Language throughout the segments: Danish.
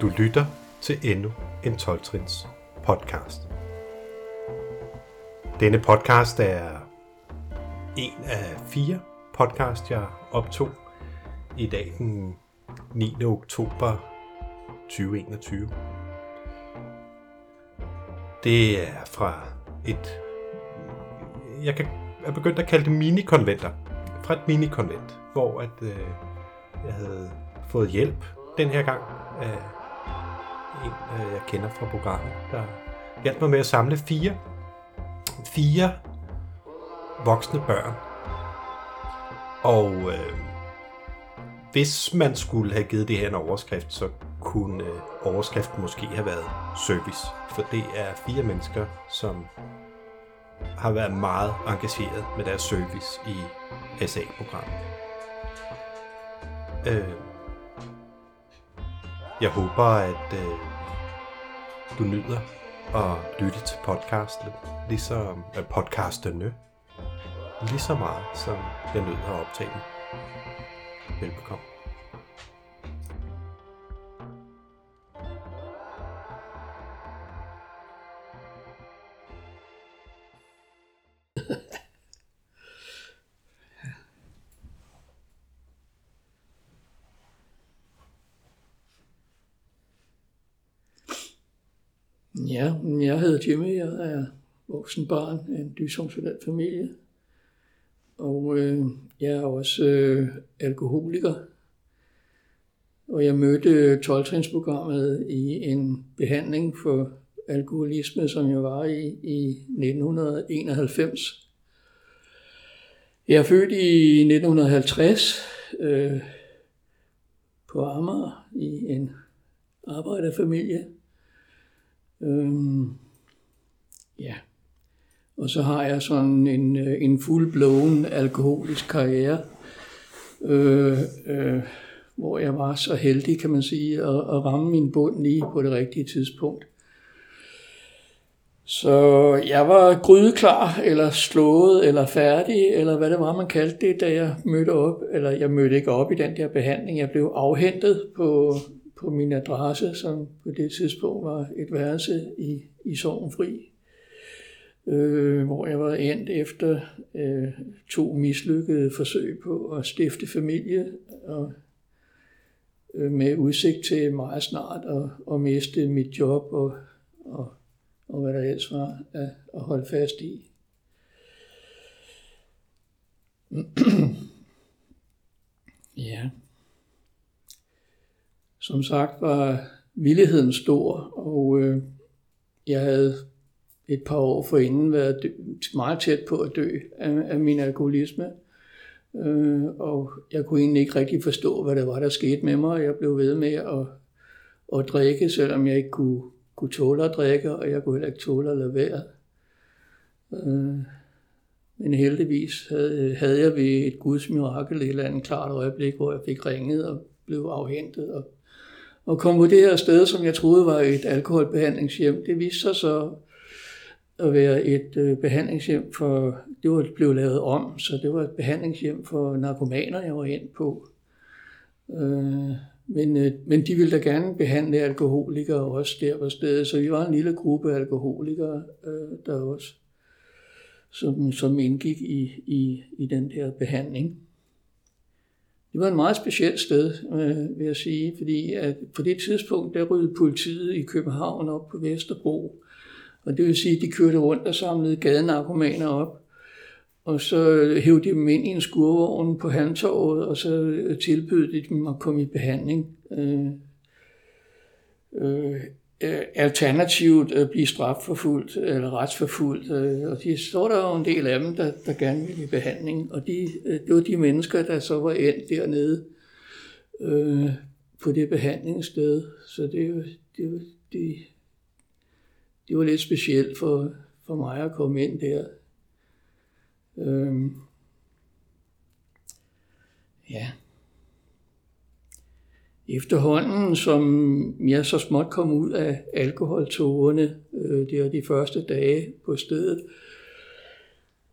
Du lytter til endnu en 12-trins podcast. Denne podcast er en af fire podcast, jeg optog i dag den 9. oktober 2021. Det er fra et, jeg kan er begyndt at kalde det minikonventer. Fra et minikonvent, hvor at, øh, jeg havde fået hjælp den her gang af en, øh, jeg kender fra programmet, der hjalp mig med at samle fire, fire voksne børn. Og øh, hvis man skulle have givet det her en overskrift, så kunne øh, overskriften måske have været service. For det er fire mennesker, som har været meget engageret med deres service i SA-programmet. Øh, jeg håber, at øh, du nyder at lytte til podcasten, ligesom øh, podcasterne, lige så meget, som jeg nyder at optage den. Velbekomme. Ja, jeg hedder Jimmy, jeg er voksen barn af en dysfunktionel familie. Og øh, jeg er også øh, alkoholiker. Og jeg mødte 12 i en behandling for alkoholisme, som jeg var i i 1991. Jeg er født i 1950 øh, på Amager i en arbejderfamilie. Øhm, ja. Og så har jeg sådan en, øh, en fuldblåen alkoholisk karriere, øh, øh, hvor jeg var så heldig, kan man sige, at, at ramme min bund lige på det rigtige tidspunkt. Så jeg var grydeklar, eller slået, eller færdig, eller hvad det var, man kaldte det, da jeg mødte op. Eller jeg mødte ikke op i den der behandling. Jeg blev afhentet på, på min adresse, som på det tidspunkt var et værelse i, i Sovenfri, øh, hvor jeg var endt efter øh, to mislykkede forsøg på at stifte familie, og øh, med udsigt til meget snart at, at miste mit job og, og, og hvad der ellers var at, at holde fast i. ja. Som sagt var villigheden stor, og øh, jeg havde et par år forinden været dø, meget tæt på at dø af, af min alkoholisme. Øh, og jeg kunne egentlig ikke rigtig forstå, hvad det var, der skete med mig. Jeg blev ved med at, at drikke, selvom jeg ikke kunne, kunne tåle at drikke, og jeg kunne heller ikke tåle at lade være. Øh, men heldigvis havde, havde jeg ved et guds mirakel et eller andet klart øjeblik, hvor jeg fik ringet og blev afhentet og og kom på det her sted, som jeg troede var et alkoholbehandlingshjem. Det viste sig så at være et øh, behandlingshjem for, det var blevet lavet om, så det var et behandlingshjem for narkomaner, jeg var ind på. Øh, men, øh, men de ville da gerne behandle alkoholikere også der på stedet, så vi var en lille gruppe alkoholikere øh, der også, som, som indgik i, i, i den der behandling. Det var en meget specielt sted, øh, vil jeg sige, fordi at på det tidspunkt, der ryddede politiet i København op på Vesterbro. Og det vil sige, at de kørte rundt og samlede gadenarkomaner op. Og så hævde de dem ind i en skurvogn på Handtorvet, og så øh, tilbød de dem at komme i behandling. Øh, øh, Øh, alternativt øh, blive strafforfulgt eller retsforfulgt. Øh, og de står der jo en del af dem, der, der gerne ville i behandling. Og de, øh, det var de mennesker, der så var endt dernede øh, på det behandlingssted. Så det, det, det, det var lidt specielt for, for mig at komme ind der. Øh, ja. Efterhånden, som jeg så småt kom ud af alkoholtogerne, øh, det var de første dage på stedet,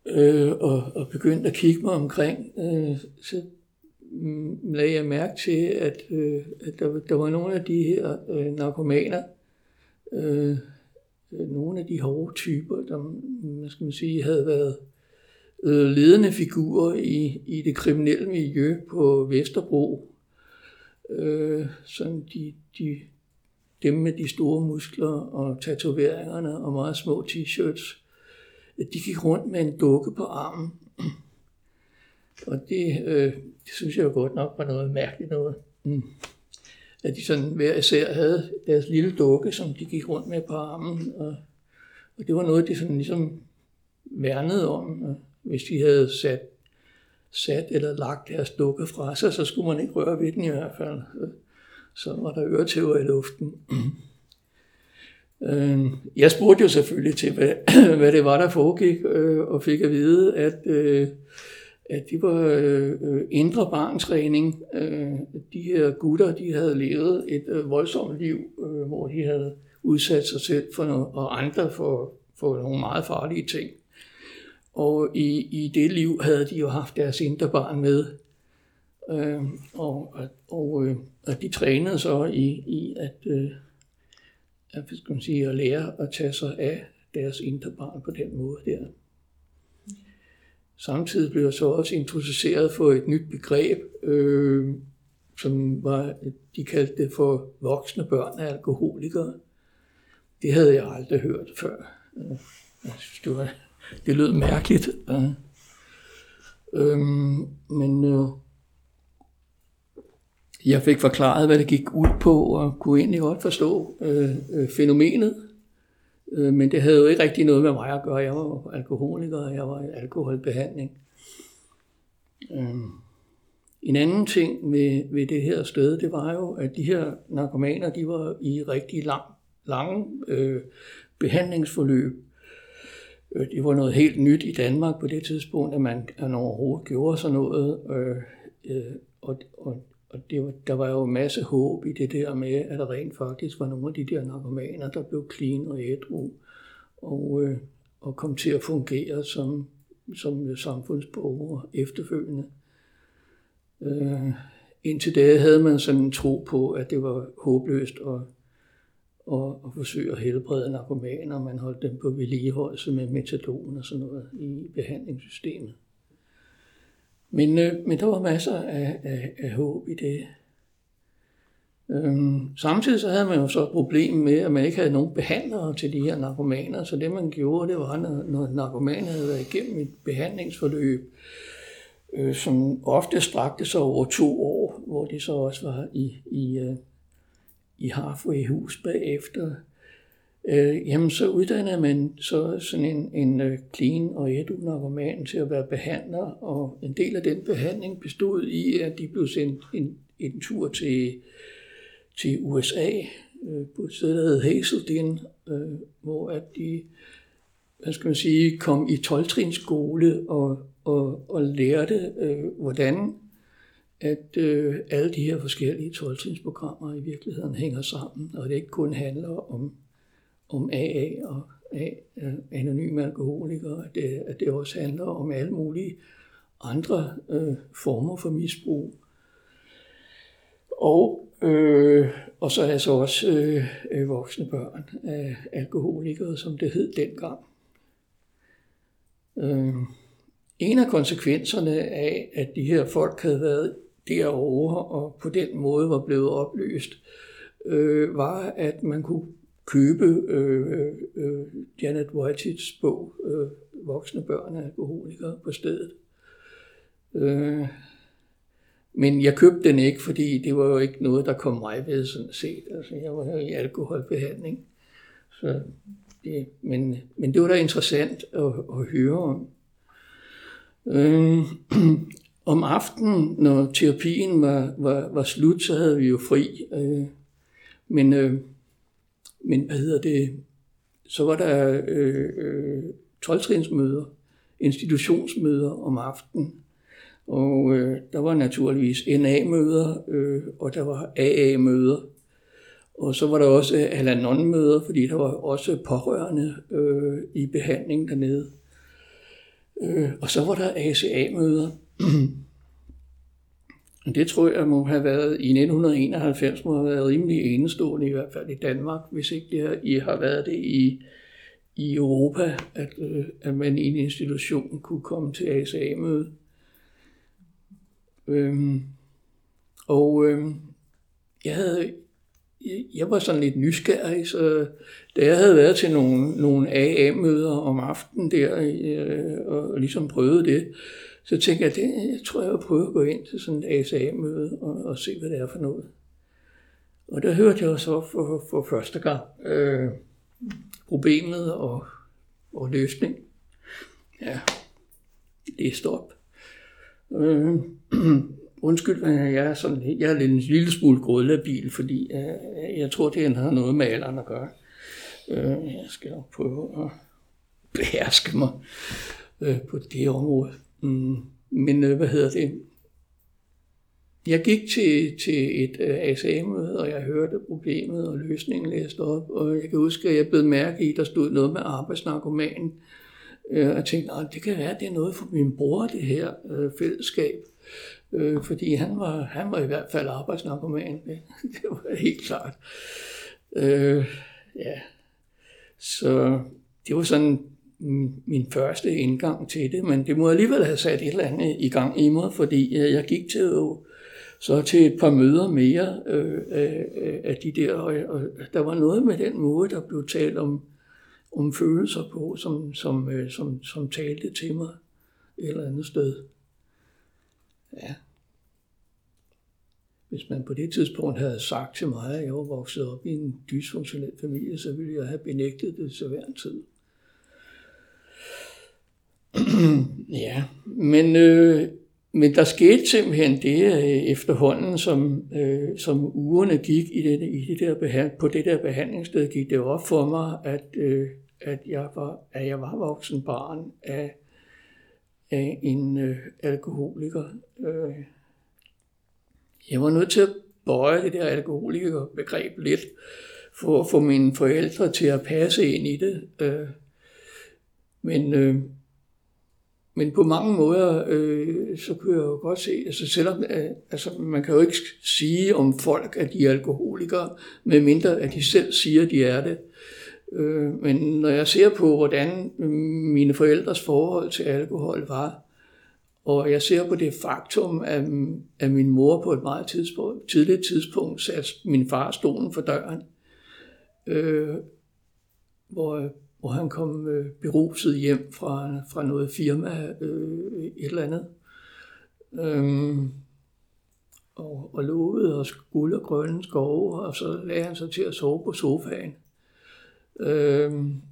øh, og, og begyndte at kigge mig omkring, øh, så lagde jeg mærke til, at, øh, at der, der var nogle af de her øh, narkomaner, øh, nogle af de hårde typer, der hvad skal man sige, havde været øh, ledende figurer i, i det kriminelle miljø på Vesterbro. Øh, sådan de, de, dem med de store muskler og tatoveringerne og meget små t-shirts, de gik rundt med en dukke på armen. Og det, øh, det synes jeg jo godt nok var noget mærkeligt noget. Mm. At de sådan hver især havde deres lille dukke, som de gik rundt med på armen. Og, og det var noget, de sådan ligesom værnede om. Og hvis de havde sat, sat eller lagt deres dukke fra sig, så skulle man ikke røre ved den i hvert fald. Så var der øretæver i luften. Øhm, jeg spurgte jo selvfølgelig til, hvad, hvad det var, der foregik, øh, og fik at vide, at, øh, at det var øh, indre barntræning. De her gutter, de havde levet et voldsomt liv, hvor de havde udsat sig selv for noget, og andre for, for nogle meget farlige ting. Og i, i det liv havde de jo haft deres indre barn med. Øh, og, og, øh, og de trænede så i, i at, øh, at, skal man sige, at lære at tage sig af deres indre barn på den måde der. Samtidig blev jeg så også introduceret for et nyt begreb, øh, som var, de kaldte det for voksne børn af alkoholikere. Det havde jeg aldrig hørt før. Øh, jeg synes, det, var, det lød mærkeligt. Øh, men øh, jeg fik forklaret, hvad det gik ud på, og kunne egentlig godt forstå øh, øh, fænomenet. Øh, men det havde jo ikke rigtig noget med mig at gøre. Jeg var alkoholiker, og jeg var i alkoholbehandling. Øh. En anden ting med, ved det her sted, det var jo, at de her narkomaner, de var i rigtig lang, lange øh, behandlingsforløb. Øh, det var noget helt nyt i Danmark på det tidspunkt, at man, at man overhovedet gjorde sådan noget. Øh, øh, og, og og det var, der var jo en masse håb i det der med, at der rent faktisk var nogle af de der narkomaner, der blev clean og ædru, og, øh, og kom til at fungere som, som samfundsborgere efterfølgende. Øh, indtil da havde man sådan en tro på, at det var håbløst at, og, og forsøge at helbrede narkomaner. Man holdt dem på vedligeholdelse med metadon og sådan noget i behandlingssystemet. Men, øh, men der var masser af, af, af håb i det. Øhm, samtidig så havde man jo så et problem med, at man ikke havde nogen behandlere til de her narkomaner, så det man gjorde, det var, når, når narkomaner havde været igennem et behandlingsforløb, øh, som ofte strakte sig over to år, hvor de så også var i, i, øh, i Harfway hus bagefter, øh, jamen så uddannede man så sådan en, en øh, clean og edu narkoman til at være behandler, og en del af den behandling bestod i, at de blev sendt en, en tur til, til USA, øh, på et sted, der hed Hazelden, øh, hvor at de, hvad skal man sige, kom i 12 skole og, og, og lærte, øh, hvordan at øh, alle de her forskellige 12 programmer i virkeligheden hænger sammen, og det ikke kun handler om om AA og A, øh, anonyme alkoholikere, at det, at det også handler om alle mulige andre øh, former for misbrug. Og, øh, og så er så også øh, øh, voksne børn af alkoholikere, som det hed dengang. Øh, en af konsekvenserne af, at de her folk havde været derovre og på den måde var blevet opløst, øh, var, at man kunne købe øh, øh, Janet Whitehits bog, øh, Voksne børn af alkoholikere, på stedet. Øh, men jeg købte den ikke, fordi det var jo ikke noget, der kom mig ved sådan set. Altså, jeg var i alkoholbehandling. Så det, men, men det var da interessant at, at høre om. Øh, om aftenen, når terapien var, var, var slut, så havde vi jo fri. Øh, men øh, men hvad hedder det, så var der øh, øh, 12 institutionsmøder om aftenen. Og øh, der var naturligvis NA-møder, øh, og der var AA-møder. Og så var der også øh, Al-Anon-møder, fordi der var også pårørende øh, i behandling dernede. Øh, og så var der ACA-møder. Det tror jeg må have været i 1991, må have været rimelig enestående, i hvert fald i Danmark, hvis ikke det I har været det i, i Europa, at, øh, at man i en institution kunne komme til ASA-møde. Øhm, og øhm, jeg havde jeg var sådan lidt nysgerrig, så da jeg havde været til nogle, nogle AA-møder om aftenen der, øh, og ligesom prøvet det, så tænkte jeg, det, jeg tror, jeg vil prøve at gå ind til sådan et ASA-møde og, og se, hvad det er for noget. Og der hørte jeg så for, for første gang øh, problemet og, og løsning. Ja, det er stop. Øh, undskyld, men jeg er, sådan, jeg er lidt en lille smule grødlabil, fordi jeg, jeg tror, det har noget med alderen at gøre. Øh, jeg skal prøve at beherske mig øh, på det område. Mm, men øh, hvad hedder det? Jeg gik til, til et øh, ASA-møde, og jeg hørte problemet og løsningen læst op, og jeg kan huske, at jeg blev mærke i, at der stod noget med arbejdsnarkomanen. Jeg øh, tænkte, at det kan være, at det er noget for min bror, det her uh, fællesskab. Fordi han var, han var i hvert fald arbejdsnarkoman. Det, det var helt klart. Øh, ja. Så det var sådan min første indgang til det, men det må alligevel have sat et eller andet i gang i mig, fordi øh, jeg gik til så til et par møder mere øh, af, af de der, og, og der var noget med den måde, der blev talt om, om følelser på, som, som, øh, som, som talte til mig et eller andet sted. Ja. Hvis man på det tidspunkt havde sagt til mig, at jeg var vokset op i en dysfunktionel familie, så ville jeg have benægtet det så hver en tid. ja, men, øh, men der skete simpelthen det øh, efterhånden, som, øh, som ugerne gik i det, i det der behand, på det der behandlingssted, gik det op for mig, at, øh, at, jeg, var, at jeg var voksen barn af, af en øh, alkoholiker. Øh, jeg var nødt til at bøje det der alkoholikerbegreb lidt, for at få mine forældre til at passe ind i det. Øh, men øh, men på mange måder, øh, så kunne jeg jo godt se, altså selvom, øh, altså man kan jo ikke sige om folk, at de er alkoholikere, medmindre at de selv siger, at de er det. Øh, men når jeg ser på, hvordan øh, mine forældres forhold til alkohol var, og jeg ser på det faktum, at, at min mor på et meget tidspunkt, tidligt tidspunkt satte min far stolen for døren, øh, hvor hvor han kom øh, beruset hjem fra, fra noget firma, øh, et eller andet. Øhm, og, og lovede os guld og grønne skove, og så lagde han sig til at sove på sofaen. Øhm,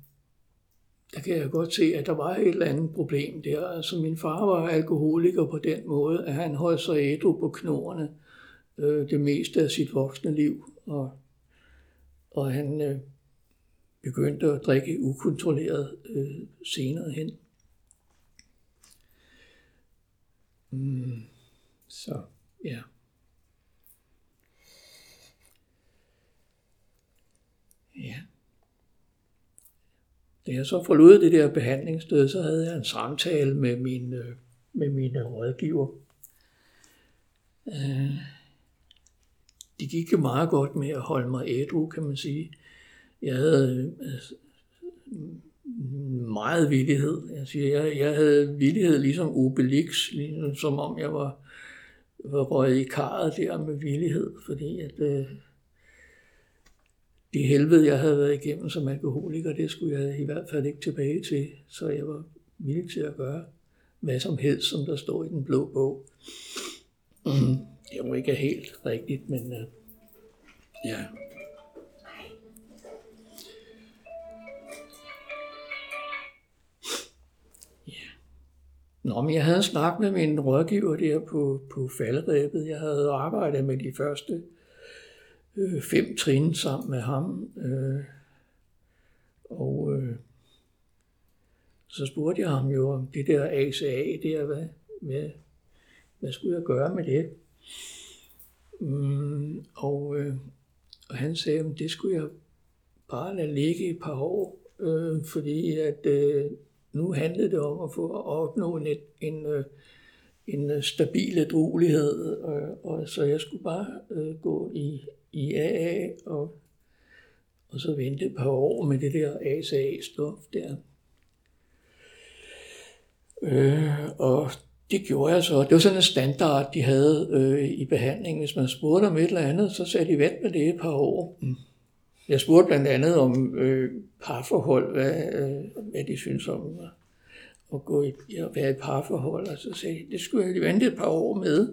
der kan jeg godt se, at der var et eller andet problem der. Altså min far var alkoholiker på den måde, at han holdt sig ædru på knorene øh, det meste af sit voksne liv. Og, og han øh, begyndte at drikke ukontrolleret øh, senere hen. Mm, så ja. Ja. Da jeg så forlod det der behandlingssted, så havde jeg en samtale med min, øh, med mine øh, rådgiver. Øh, det gik jo meget godt med at holde mig ædru, kan man sige jeg havde øh, meget villighed. Jeg, siger, jeg, jeg havde villighed ligesom Obelix, ligesom, som om jeg var, var røget i karret der med villighed, fordi at øh, det helvede, jeg havde været igennem som alkoholiker, det skulle jeg i hvert fald ikke tilbage til, så jeg var villig til at gøre hvad som helst, som der står i den blå bog. Mm. Det var ikke helt rigtigt, men øh, ja. Nå, men jeg havde snakket med min rådgiver der på, på faldrebet. Jeg havde arbejdet med de første øh, fem trin sammen med ham. Øh, og øh, så spurgte jeg ham jo om det der ACA, der, hvad, hvad, hvad skulle jeg gøre med det? Mm, og, øh, og han sagde, at det skulle jeg bare lade ligge et par år, øh, fordi at øh, nu handlede det om at få at opnå en, en, øh, en øh, stabil ædruelighed, og, øh, og så jeg skulle bare øh, gå i, i AA og, og så vente et par år med det der ASA-stof der. Øh, og det gjorde jeg så. Det var sådan en standard, de havde øh, i behandlingen. Hvis man spurgte om et eller andet, så sagde de vent med det et par år. Mm. Jeg spurgte blandt andet om øh, parforhold, hvad, øh, hvad de synes om at, gå i, at være i parforhold, og så sagde de, det skulle jeg vente et par år med,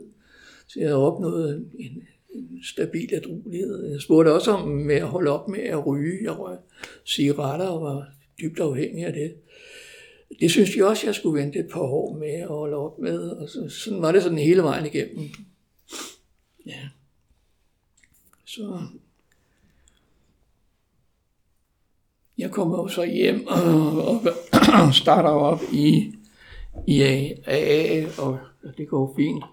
så jeg havde opnået en, en stabil adruelighed. Jeg spurgte også om med at holde op med at ryge. Jeg røg cigaretter og var dybt afhængig af det. Det synes de også, jeg skulle vente et par år med at holde op med, og så, sådan var det sådan hele vejen igennem. Ja. Så Jeg kommer jo så hjem og, og starter op i, i AA, og det går fint.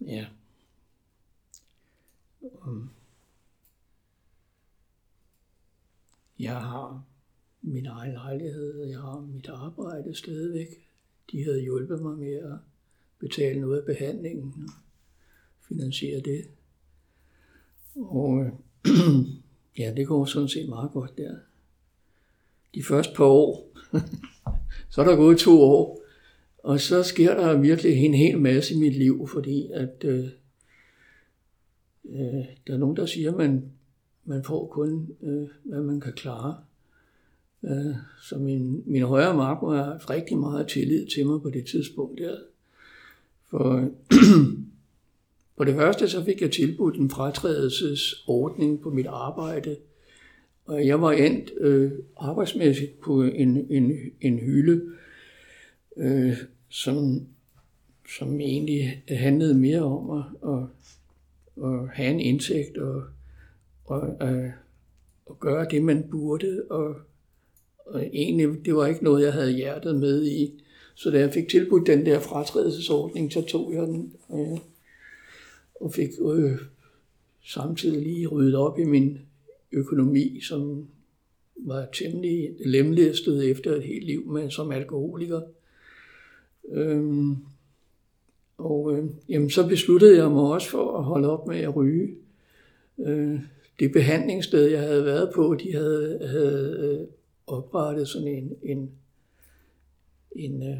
ja. Jeg har min egen lejlighed, jeg har mit arbejde stadigvæk. De havde hjulpet mig med at betale noget af behandlingen og finansiere det. Og ja, det går sådan set meget godt der. De første par år, så er der gået to år, og så sker der virkelig en hel masse i mit liv, fordi at øh, øh, der er nogen, der siger, at man, man får kun, øh, hvad man kan klare. Øh, så min, min højre mark har rigtig meget tillid til mig på det tidspunkt der. For for det første så fik jeg tilbudt en fratrædelsesordning på mit arbejde, og jeg var endt øh, arbejdsmæssigt på en, en, en hylde, øh, som, som egentlig handlede mere om at, at, at have en indtægt og, og øh, at, at gøre det, man burde. Og, og egentlig, det var ikke noget, jeg havde hjertet med i. Så da jeg fik tilbudt den der fratrædelsesordning, så tog jeg den øh, og fik øh, samtidig lige ryddet op i min økonomi, som var temmelig lemlæstet efter et helt liv med som alkoholiker. Øhm, og øh, jamen, så besluttede jeg mig også for at holde op med at ryge. Øh, det behandlingssted, jeg havde været på, de havde, havde øh, oprettet sådan en, en en øh,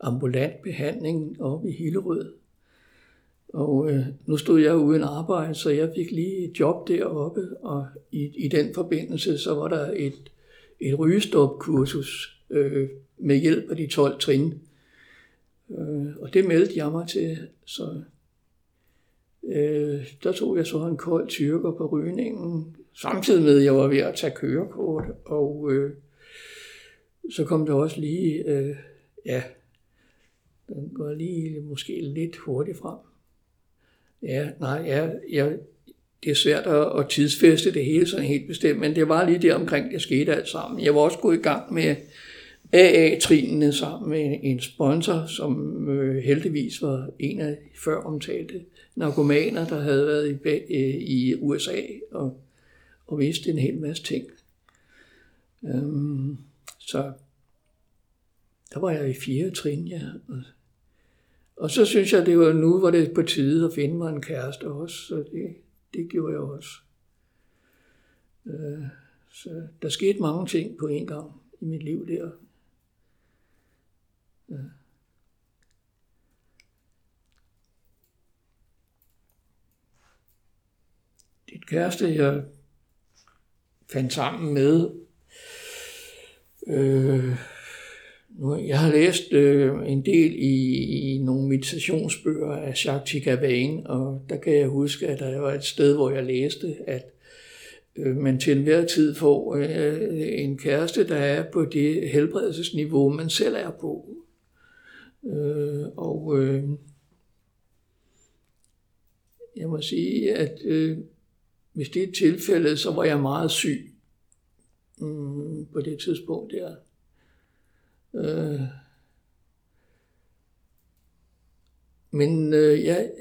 ambulant behandling oppe i Hillerød. Og øh, nu stod jeg uden arbejde, så jeg fik lige et job deroppe, og i, i den forbindelse så var der et, et rygestopkursus øh, med hjælp af de 12 trin. Øh, og det meldte jeg mig til, så øh, der tog jeg så en kold tyrker på rygningen, samtidig med at jeg var ved at tage kørekort, og øh, så kom der også lige, øh, ja, den går lige måske lidt hurtigt frem. Ja, nej, ja, ja, det er svært at, at tidsfeste det hele sådan helt bestemt, men det var lige der omkring, det skete alt sammen. Jeg var også gået i gang med AA-trinene sammen med en sponsor, som øh, heldigvis var en af de før omtalte narkomaner, der havde været i, øh, i USA og, og vidste en hel masse ting. Øhm, så der var jeg i fire trin, ja. Og, så synes jeg, det var nu, hvor det på tide at finde mig en kæreste også, så det, det gjorde jeg også. Øh, så der skete mange ting på en gang i mit liv der. Øh. Ja. Det kæreste, jeg fandt sammen med, øh, nu, jeg har læst øh, en del i, i nogle meditationsbøger af Jacques Gawain, og der kan jeg huske, at der var et sted, hvor jeg læste, at øh, man til enhver tid får øh, en kæreste, der er på det helbredelsesniveau, man selv er på. Øh, og øh, jeg må sige, at øh, hvis det er tilfældet, så var jeg meget syg mm, på det tidspunkt der. Øh, men øh, jeg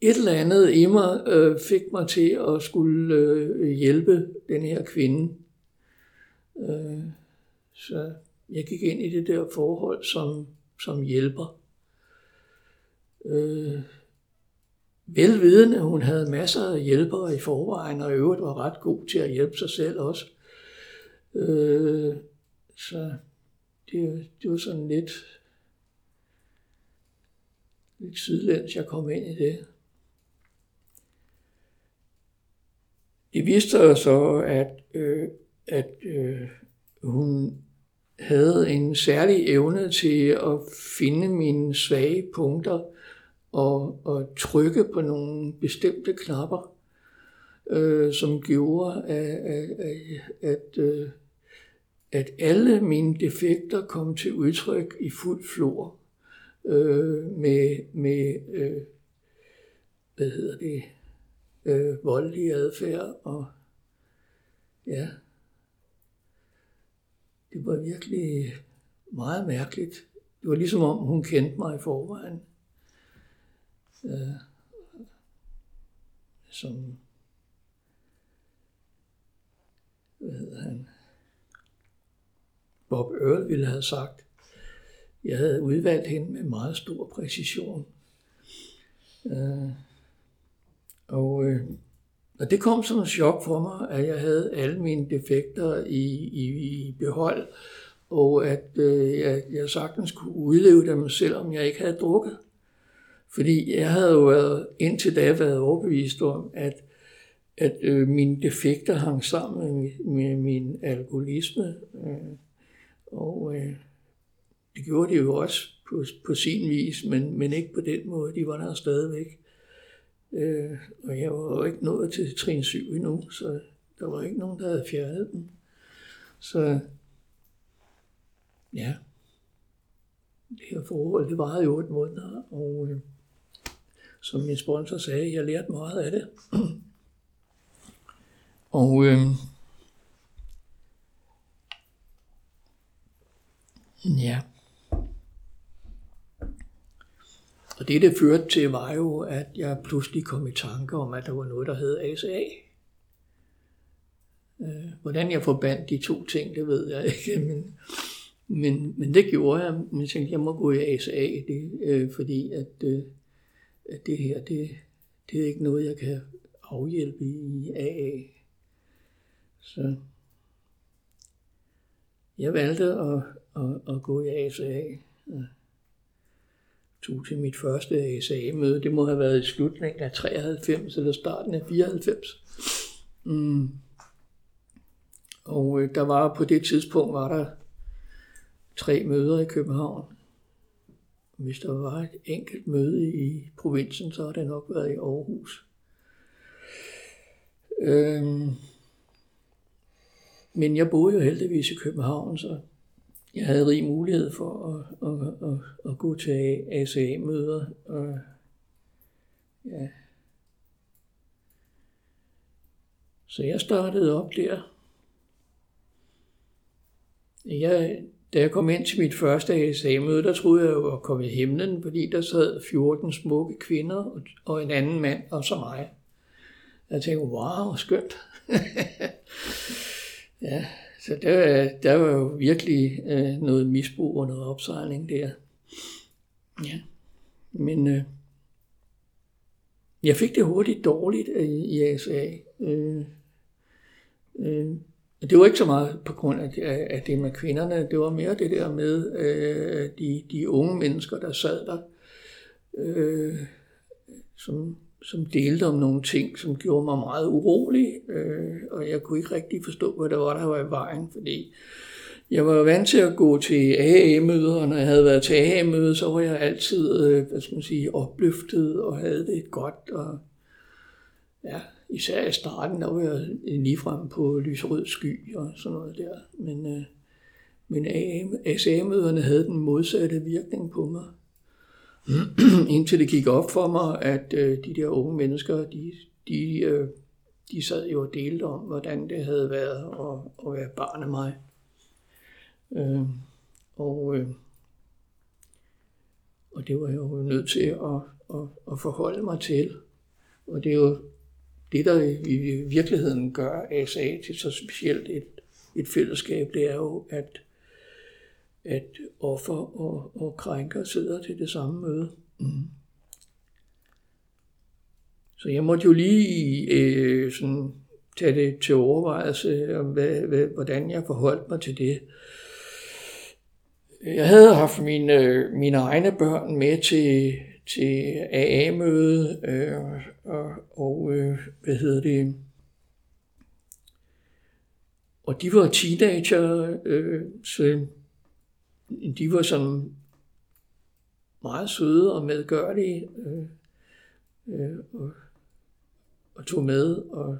et eller andet i mig øh, fik mig til at skulle øh, hjælpe den her kvinde. Øh, så jeg gik ind i det der forhold som, som hjælper. Øh, velvidende, hun havde masser af hjælpere i forvejen, og i øvrigt var ret god til at hjælpe sig selv også. Øh, så det, det var sådan lidt, lidt sidelæns, jeg kom ind i det. Det viste sig så, at, øh, at øh, hun havde en særlig evne til at finde mine svage punkter og, og trykke på nogle bestemte knapper, øh, som gjorde, at, at, at, øh, at alle mine defekter kom til udtryk i fuld flor øh, med, med øh, hvad hedder det, øh, voldelig adfærd og ja, det var virkelig meget mærkeligt. Det var ligesom om hun kendte mig i forvejen. Øh, som, hvad hedder han, Bob Earl ville have sagt. Jeg havde udvalgt hende med meget stor præcision. Øh, og, øh, og det kom som en chok for mig, at jeg havde alle mine defekter i, i, i behold, og at øh, jeg, jeg sagtens kunne udleve dem, selvom jeg ikke havde drukket. Fordi jeg havde jo været, indtil da været overbevist om, at, at øh, mine defekter hang sammen med, med min alkoholisme. Øh, og øh, det gjorde de jo også på, på sin vis, men, men ikke på den måde. De var der stadigvæk. Øh, og jeg var jo ikke nået til trin 7 endnu, så der var ikke nogen, der havde fjernet dem. Så ja, det her forhold, det varede jo et måneder, og øh, som min sponsor sagde, jeg lærte meget af det. og øh, ja, Og det, det førte til, var jo, at jeg pludselig kom i tanke om, at der var noget, der hed ASA. Øh, hvordan jeg forbandt de to ting, det ved jeg ikke, men, men, men det gjorde jeg. Men jeg tænkte, jeg må gå i ASA, det, øh, fordi at, øh, at det her, det, det er ikke noget, jeg kan afhjælpe i AA. Så jeg valgte at, at, at gå i ASA. Jeg tog til mit første ASA-møde. Det må have været i slutningen af 93 eller starten af 94. Mm. Og øh, der var på det tidspunkt var der tre møder i København. Hvis der var et enkelt møde i provinsen, så har det nok været i Aarhus. Øhm, men jeg boede jo heldigvis i København, så jeg havde rig mulighed for at, at, at, at gå til ACA-møder. Og, ja. Så jeg startede op der. Jeg, da jeg kom ind til mit første ASA-møde, der troede jeg jo at komme i himlen, fordi der sad 14 smukke kvinder og en anden mand, og så mig. Jeg tænkte, wow, skønt. ja, så der, der var jo virkelig øh, noget misbrug og noget opsejling der. Ja. Men øh, jeg fik det hurtigt dårligt øh, i ASA. Øh, øh, det var ikke så meget på grund af, af det med kvinderne, det var mere det der med øh, de, de unge mennesker, der sad der, øh, som som delte om nogle ting, som gjorde mig meget urolig, øh, og jeg kunne ikke rigtig forstå, hvad der var, der var i vejen, fordi jeg var vant til at gå til AA-møder, og når jeg havde været til AA-møder, så var jeg altid, øh, hvad skal man sige, opløftet og havde det godt, og ja, især i starten, der var jeg ligefrem på lyserød sky og sådan noget der, men, øh, men AA-møderne havde den modsatte virkning på mig. indtil det gik op for mig, at øh, de der unge mennesker, de, de, øh, de sad jo og delte om, hvordan det havde været at, at være barn af mig. Øh, og, øh, og det var jeg jo nødt til at, at, at forholde mig til. Og det er jo det, der i virkeligheden gør ASA til så specielt et, et fællesskab, det er jo, at, at offer og, og krænker sidder til det samme møde. Mm. Så jeg måtte jo lige øh, sådan, tage det til overvejelse, om hvad, hvad, hvordan jeg forholdt mig til det. Jeg havde haft mine, mine egne børn med til, til AA-møde, øh, og, og øh, hvad hedder det, og de var teenager, øh, så de var sådan meget søde og medgørlige, øh, øh, og, og tog med, og,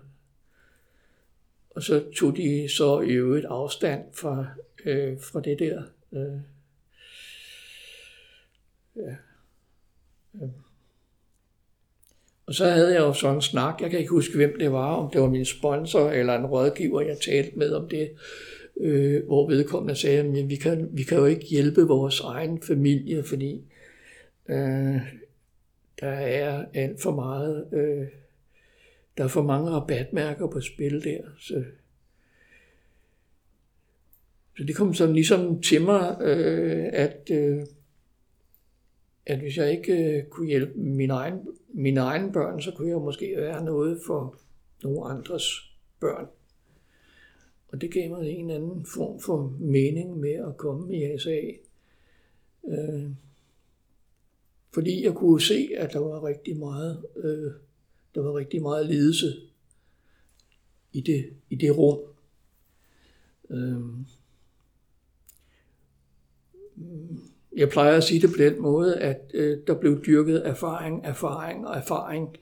og så tog de så i øvrigt afstand fra, øh, fra det der. Øh, ja. Øh. Og så havde jeg jo sådan en snak, jeg kan ikke huske, hvem det var, om det var min sponsor eller en rådgiver, jeg talte med om det, øh, hvor vedkommende sagde, at vi kan, vi kan jo ikke hjælpe vores egen familie, fordi øh, der er alt for meget, øh, der er for mange rabatmærker på spil der, så så det kom sådan ligesom til mig, øh, at, øh, at hvis jeg ikke øh, kunne hjælpe min egen mine egne børn, så kunne jeg måske være noget for nogle andres børn. Og det gav mig en anden form for mening med at komme i ASA. Øh, fordi jeg kunne se, at der var rigtig meget, øh, der var rigtig meget lidelse i det, i det rum. Øh, jeg plejer at sige det på den måde, at øh, der blev dyrket erfaring, erfaring og erfaring,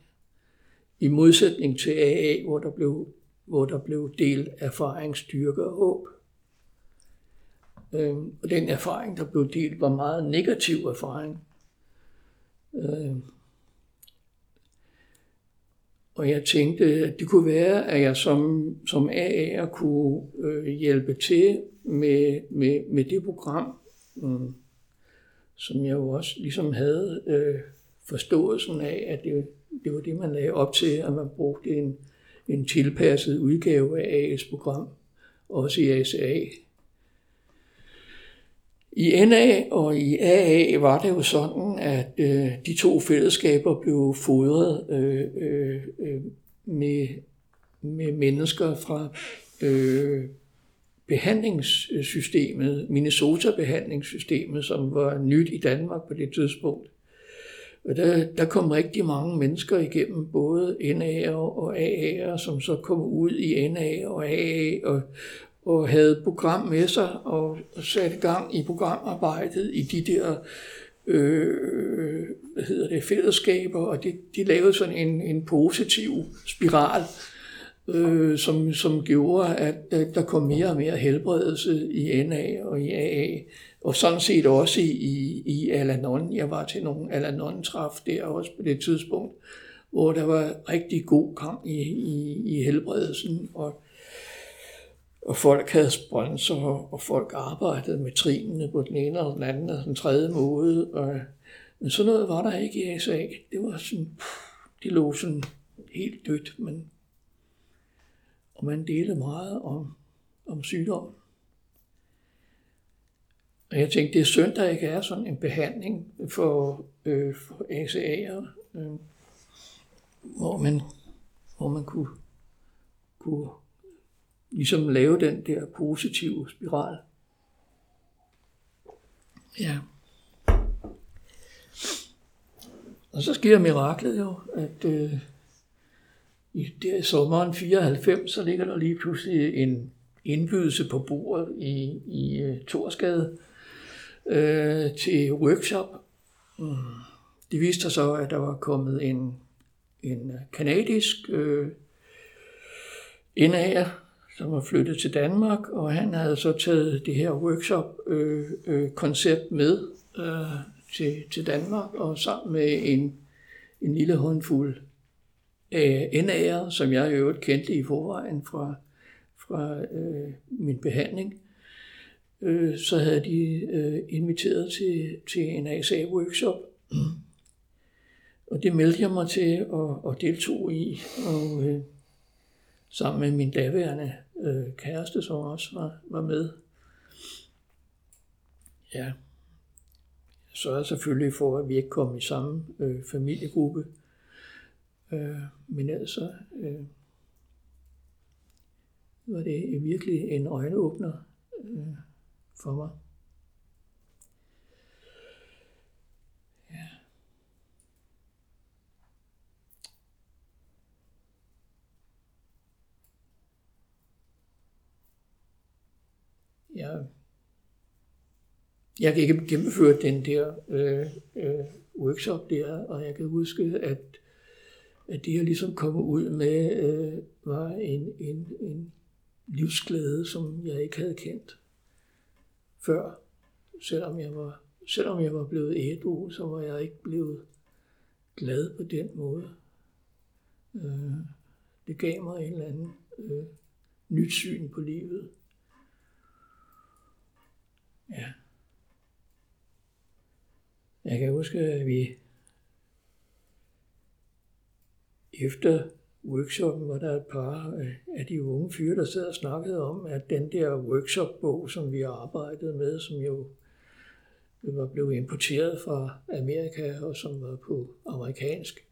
i modsætning til AA, hvor der blev, hvor der blev delt erfaring, styrke og håb. Øh, og den erfaring, der blev delt, var meget negativ erfaring. Øh, og jeg tænkte, at det kunne være, at jeg som, som AA'er kunne øh, hjælpe til med, med, med det program, øh, som jeg jo også ligesom havde øh, forståelsen af, at det, det var det, man lagde op til, at man brugte en, en tilpasset udgave af AS program, også i ASA. I NA og i AA var det jo sådan, at øh, de to fællesskaber blev fodret øh, øh, øh, med, med mennesker fra øh, behandlingssystemet, Minnesota-behandlingssystemet, som var nyt i Danmark på det tidspunkt. Og der, der kom rigtig mange mennesker igennem, både NA'er og AA'er, som så kom ud i NA og AA og, og havde program med sig og, satte gang i programarbejdet i de der øh, hvad hedder det, fællesskaber, og de, de lavede sådan en, en positiv spiral, øh, som, som gjorde, at, at der kom mere og mere helbredelse i NA og i AA, og sådan set også i, i, i Alanon. Jeg var til nogle Alanon-træf der også på det tidspunkt, hvor der var rigtig god gang i, i, i helbredelsen, og, og folk havde sponsor, og folk arbejdede med trinene på den ene og den anden og den tredje måde. Og, men sådan noget var der ikke i SA. Det var sådan, det lå sådan helt dødt, men og man delte meget om, om sygdommen. Og jeg tænkte, det er synd, der ikke er sådan en behandling for, øh, for ACA'er, øh, hvor man, hvor man kunne, kunne ligesom lave den der positive spiral. Ja. Og så sker miraklet jo, at øh, i der i sommeren 94, så ligger der lige pludselig en indbydelse på bordet i, i øh, uh, Torsgade øh, til workshop. Mm. Det viste sig så, at der var kommet en, en kanadisk øh, indager, som var flyttet til Danmark, og han havde så taget det her workshop-koncept øh, øh, med øh, til, til Danmark, og sammen med en, en lille håndfuld øh, NA'er, som jeg i øvrigt kendte i forvejen fra, fra øh, min behandling, øh, så havde de øh, inviteret til, til en ASA-workshop. og det meldte jeg mig til og, og deltog i, og øh, sammen med min daværende øh, kæreste, som også var, var med. Ja, så sørgede selvfølgelig for, at vi ikke kom i samme øh, familiegruppe. Øh, men altså øh, var det virkelig en øjenåbner øh, for mig. Ja. Jeg jeg kan ikke gennemføre den der øh, øh, workshop der, og jeg kan huske, at, at det, jeg ligesom kom ud med, øh, var en, en, en livsglæde, som jeg ikke havde kendt før. Selvom jeg var, selvom jeg var blevet ædru, så var jeg ikke blevet glad på den måde. Øh, det gav mig en eller anden øh, nyt syn på livet. Ja. Jeg kan huske, at vi efter workshoppen var der et par af de unge fyre, der sad og snakkede om, at den der workshop-bog, som vi har arbejdet med, som jo øh, var blevet importeret fra Amerika og som var på amerikansk,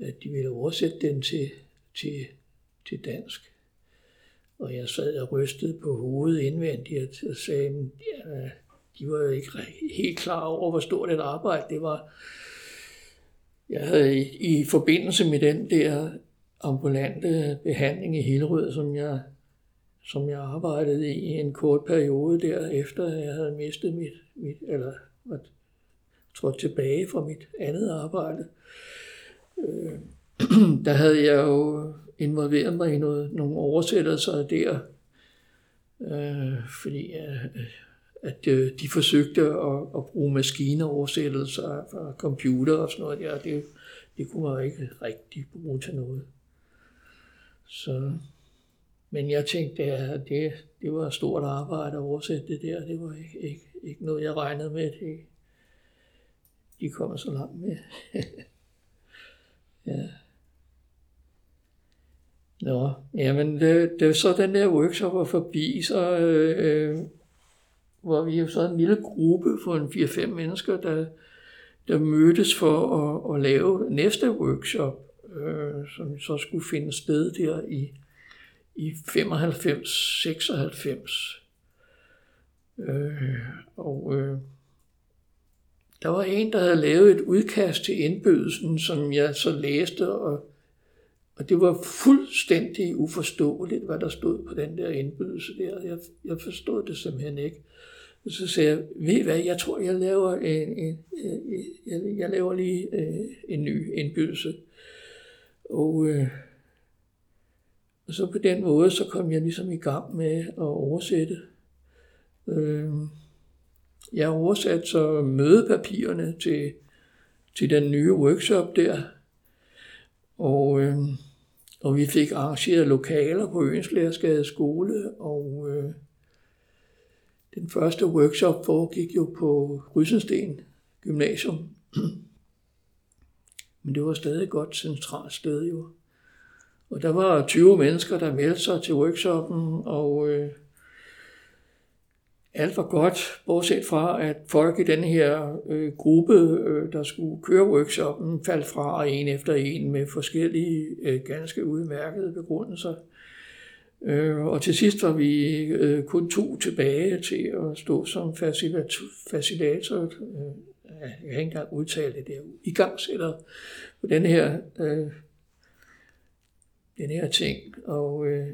at de ville oversætte den til, til, til dansk. Og jeg sad og rystede på hovedet indvendigt og sagde, ja, de var jo ikke helt klar over, hvor stort et arbejde det var. Jeg havde i, i forbindelse med den der ambulante behandling i Hillerød, som jeg, som jeg arbejdede i en kort periode der, efter jeg havde mistet mit, mit eller var trådt tilbage fra mit andet arbejde, øh, der havde jeg jo involveret mig i noget, nogle oversættelser der, øh, fordi øh, at øh, de forsøgte at, at bruge maskineoversættelser fra computer og sådan noget der. Det, det kunne man ikke rigtig bruge til noget. Så, men jeg tænkte, at det, det var et stort arbejde at oversætte det der. Det var ikke, ikke, ikke noget, jeg regnede med. Det, de kommer så langt med. ja. Nå, jamen, det, det, så den der workshop var forbi, så øh, øh hvor vi jo så en lille gruppe for en 4-5 mennesker, der, der mødtes for at, at lave næste workshop, øh, som så skulle finde sted der i, i 95-96. Øh, og øh, der var en, der havde lavet et udkast til indbydelsen, som jeg så læste, og, og det var fuldstændig uforståeligt, hvad der stod på den der indbydelse der. Jeg, jeg forstod det simpelthen ikke. Og så sagde jeg, ved I hvad, jeg tror, jeg laver, en, en, jeg, jeg laver lige øh, en ny indbydelse. Og, øh, og så på den måde, så kom jeg ligesom i gang med at oversætte. Øh, jeg oversatte så mødepapirerne til, til den nye workshop der. Og, øh, og vi fik arrangeret lokaler på Øens Lærersgade skole, og øh, den første workshop foregik jo på Rysensten Gymnasium. Men det var stadig et godt centralt sted jo. Og der var 20 mennesker, der meldte sig til workshoppen, og øh, alt var godt, bortset fra, at folk i den her øh, gruppe, øh, der skulle køre workshoppen, faldt fra en efter en med forskellige øh, ganske udmærkede begrundelser. Øh, og til sidst var vi øh, kun to tilbage til at stå som facilitator. Øh, jeg kan ikke engang udtale det der. I gang sætter på den her, øh, den her ting. Og, øh,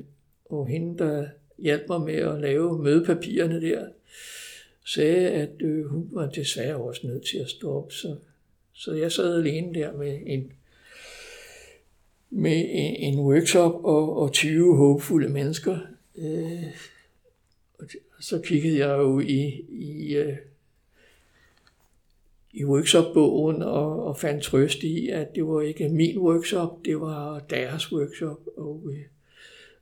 og hende, der hjalp mig med at lave mødepapirerne der, sagde, at øh, hun var desværre også nødt til at stoppe. Så, så jeg sad alene der med en med en workshop og, og 20 håbfulde mennesker. Øh, og så kiggede jeg jo i, i, øh, i workshopbogen og, og fandt trøst i, at det var ikke min workshop, det var deres workshop. Og, øh,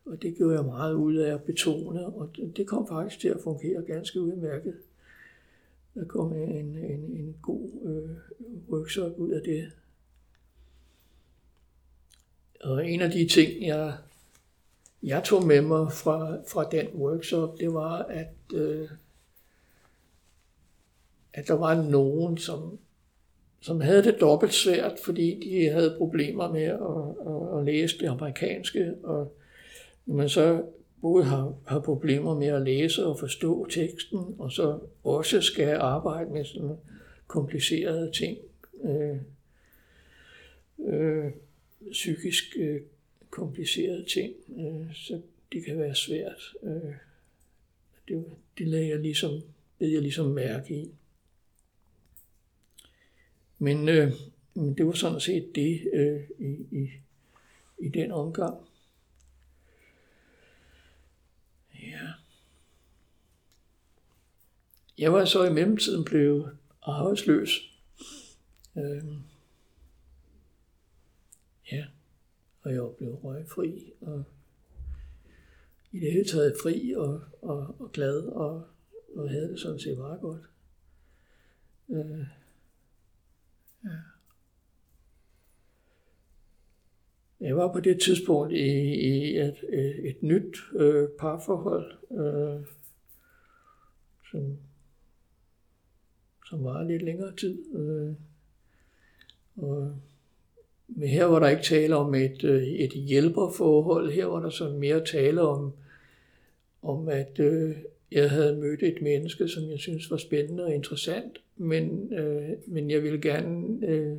og det gjorde jeg meget ud af at betone, og det kom faktisk til at fungere ganske udmærket. Der kom en, en, en god øh, workshop ud af det. og en af de ting, jeg, jeg tog med mig fra, fra den workshop, det var, at, øh, at der var nogen, som, som havde det dobbelt svært, fordi de havde problemer med at, at, at læse det amerikanske, og når man så både har, har problemer med at læse og forstå teksten, og så også skal arbejde med sådan komplicerede ting, øh, øh, psykisk øh, komplicerede ting, øh, så det kan være svært. Øh, det, det lagde jeg ligesom, det jeg ligesom mærke i. Men, øh, men det var sådan set det øh, i, i, i den omgang. Ja. Jeg var så i mellemtiden blevet arbejdsløs. Øh, ja, og jeg blev røgfri, og i det hele taget fri og, og, og glad, og, og havde det sådan set meget godt. Øh, ja. Jeg var på det tidspunkt i, i et, øh, et, nyt øh, parforhold, øh, som, som var lidt længere tid. Øh, og, men her var der ikke tale om et, øh, et hjælperforhold. Her var der så mere tale om, om at øh, jeg havde mødt et menneske, som jeg synes var spændende og interessant, men, øh, men jeg ville gerne øh,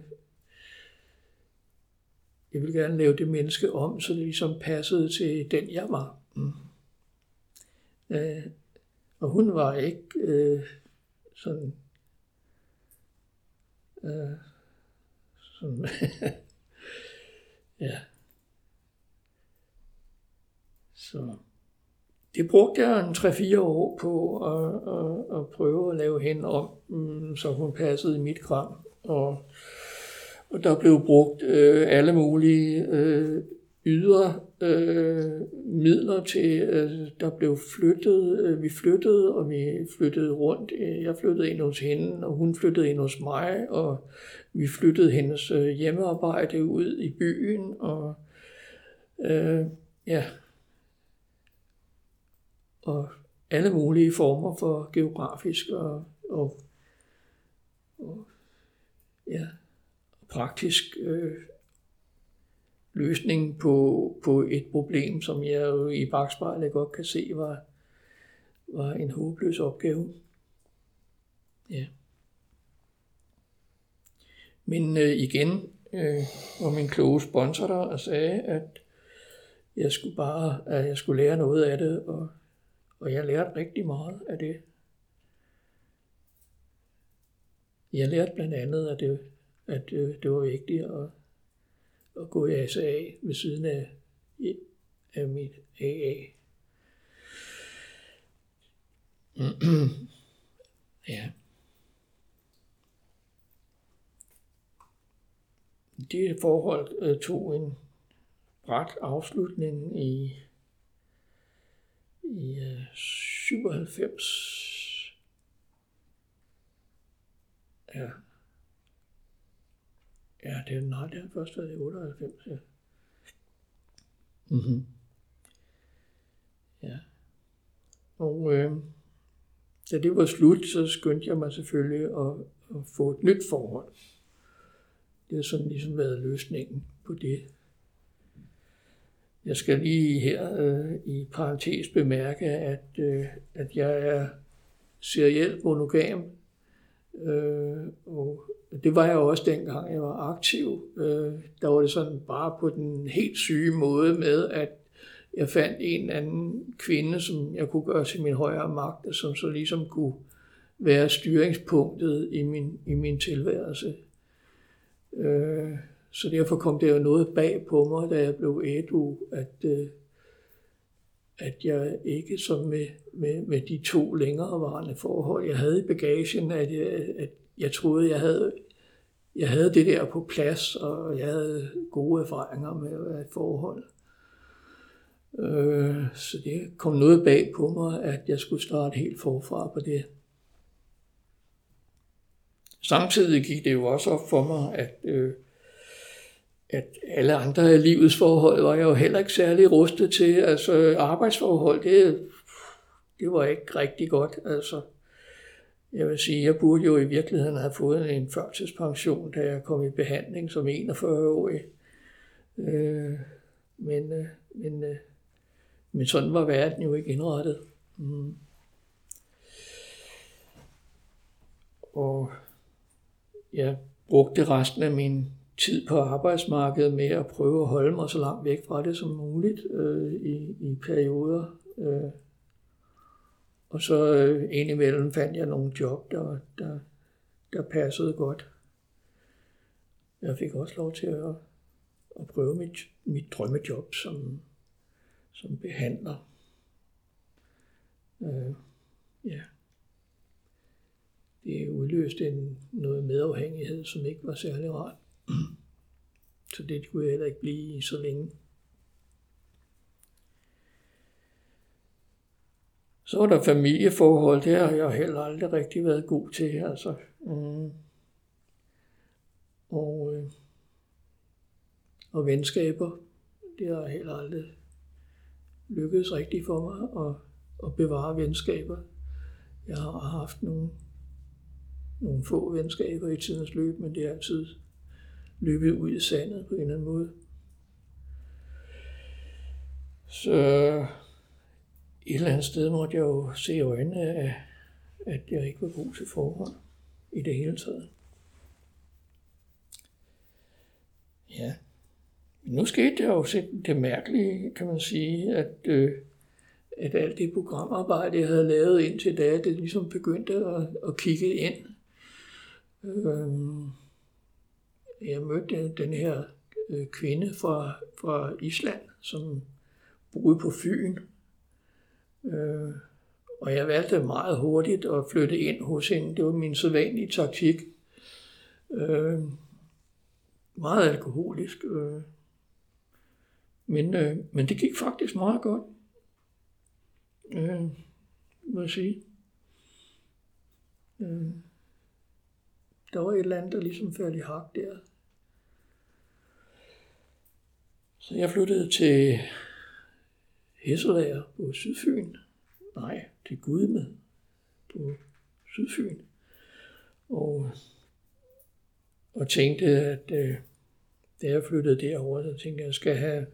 jeg ville gerne lave det menneske om, så det ligesom passede til den, jeg var. Mm. Øh, og hun var ikke øh, sådan... Øh, sådan ja. Så det brugte jeg en 3-4 år på at, at, at prøve at lave hende om, mm, så hun passede i mit kram. Og og der blev brugt øh, alle mulige øh, ydre øh, midler til, øh, der blev flyttet, øh, vi flyttede, og vi flyttede rundt. Jeg flyttede ind hos hende, og hun flyttede ind hos mig, og vi flyttede hendes øh, hjemmearbejde ud i byen, og øh, ja, og alle mulige former for geografisk og, og, og ja, praktisk øh, løsning på, på et problem, som jeg jo i bagspejlet godt kan se var, var en håbløs opgave. Ja. Men øh, igen øh, var min kloge sponsor der og sagde, at jeg skulle bare, at jeg skulle lære noget af det, og, og jeg lærte rigtig meget af det. Jeg lærte blandt andet, at det at øh, det var vigtigt at, at gå i SA ved siden af, af mit AA. ja. Det forhold øh, tog en bræt afslutning i, i øh, 97. Ja. Ja, det er, nej, det har først været i 98, ja. Mm-hmm. Ja. Og øh, da det var slut, så skyndte jeg mig selvfølgelig at, at få et nyt forhold. Det har sådan ligesom været løsningen på det. Jeg skal lige her øh, i parentes bemærke, at, øh, at jeg er serielt monogam, øh, og det var jeg også dengang, jeg var aktiv. Øh, der var det sådan bare på den helt syge måde med, at jeg fandt en anden kvinde, som jeg kunne gøre til min højere magt, og som så ligesom kunne være styringspunktet i min, i min tilværelse. Øh, så derfor kom det jo noget bag på mig, da jeg blev ædru, at, øh, at jeg ikke som med, med, med de to længerevarende forhold, jeg havde i bagagen, at jeg, at jeg troede, jeg havde, jeg havde det der på plads, og jeg havde gode erfaringer med øh, et forhold. Øh, så det kom noget bag på mig, at jeg skulle starte helt forfra på det. Samtidig gik det jo også op for mig, at, øh, at alle andre af livets forhold var jeg jo heller ikke særlig rustet til. Altså arbejdsforhold, det, det var ikke rigtig godt. Altså, jeg vil sige, jeg burde jo i virkeligheden have fået en førtidspension, da jeg kom i behandling som 41-årig. Øh, men, øh, men, øh, men sådan var verden jo ikke indrettet. Mm. Og jeg brugte resten af min tid på arbejdsmarkedet med at prøve at holde mig så langt væk fra det som muligt øh, i, i perioder. Øh. Og så øh, indimellem fandt jeg nogle job, der, der, der passede godt. Jeg fik også lov til at, at prøve mit, mit drømmejob som, som behandler. Øh, ja. Det udløste en, noget medafhængighed, som ikke var særlig rart. Så det kunne jeg heller ikke blive så længe. Så var der familieforhold, det har jeg heller aldrig rigtig været god til. Altså. Mm. Og, øh, og venskaber, det har heller aldrig lykkedes rigtigt for mig at, at bevare venskaber. Jeg har haft nogle, nogle få venskaber i tidens løb, men det er altid løbet ud i sandet på en eller anden måde. Så et eller andet sted måtte jeg jo se i øjnene at jeg ikke var god til forhold i det hele taget. Ja. Nu skete det jo det mærkelige, kan man sige, at, øh, at alt det programarbejde, jeg havde lavet indtil da, det ligesom begyndte at, at kigge ind. Øh, jeg mødte den her øh, kvinde fra, fra Island, som boede på Fyn. Øh, og jeg valgte meget hurtigt at flytte ind hos hende. Det var min sædvanlige taktik. Øh, meget alkoholisk. Øh. Men, øh, men det gik faktisk meget godt. Øh, må jeg sige. Øh, der var et eller andet, der ligesom faldt i hak der. Så jeg flyttede til Hesselager på Sydfyn. Nej, til Gudme på Sydfyn. Og, og tænkte, at øh, da jeg flyttede derover, så tænkte jeg, at jeg skal have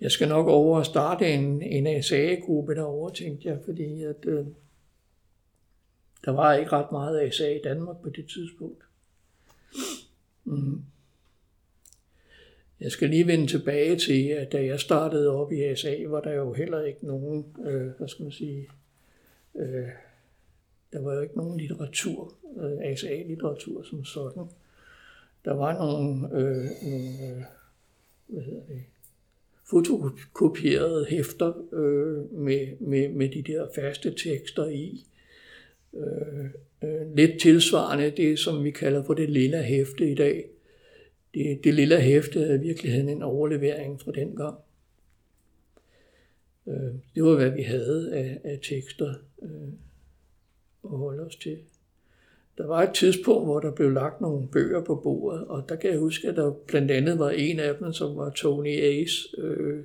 jeg skal nok over og starte en, en ASA-gruppe derovre, tænkte jeg, fordi at, øh, der var ikke ret meget ASA i Danmark på det tidspunkt. Mm. Jeg skal lige vende tilbage til, at da jeg startede op i ASA, var der jo heller ikke nogen, øh, hvad skal man sige, øh, der var jo ikke nogen litteratur, øh, ASA-litteratur som sådan. Der var nogle, øh, nogle øh, hvad hedder det, fotokopierede hæfter øh, med, med, med de der faste tekster i. Øh, øh, lidt tilsvarende det, som vi kalder for det lille hæfte i dag. Det, det lille hæfte er i virkeligheden en overlevering fra den gang. Øh, det var, hvad vi havde af, af tekster øh, at holde os til. Der var et tidspunkt, hvor der blev lagt nogle bøger på bordet, og der kan jeg huske, at der blandt andet var en af dem, som var Tony A's øh,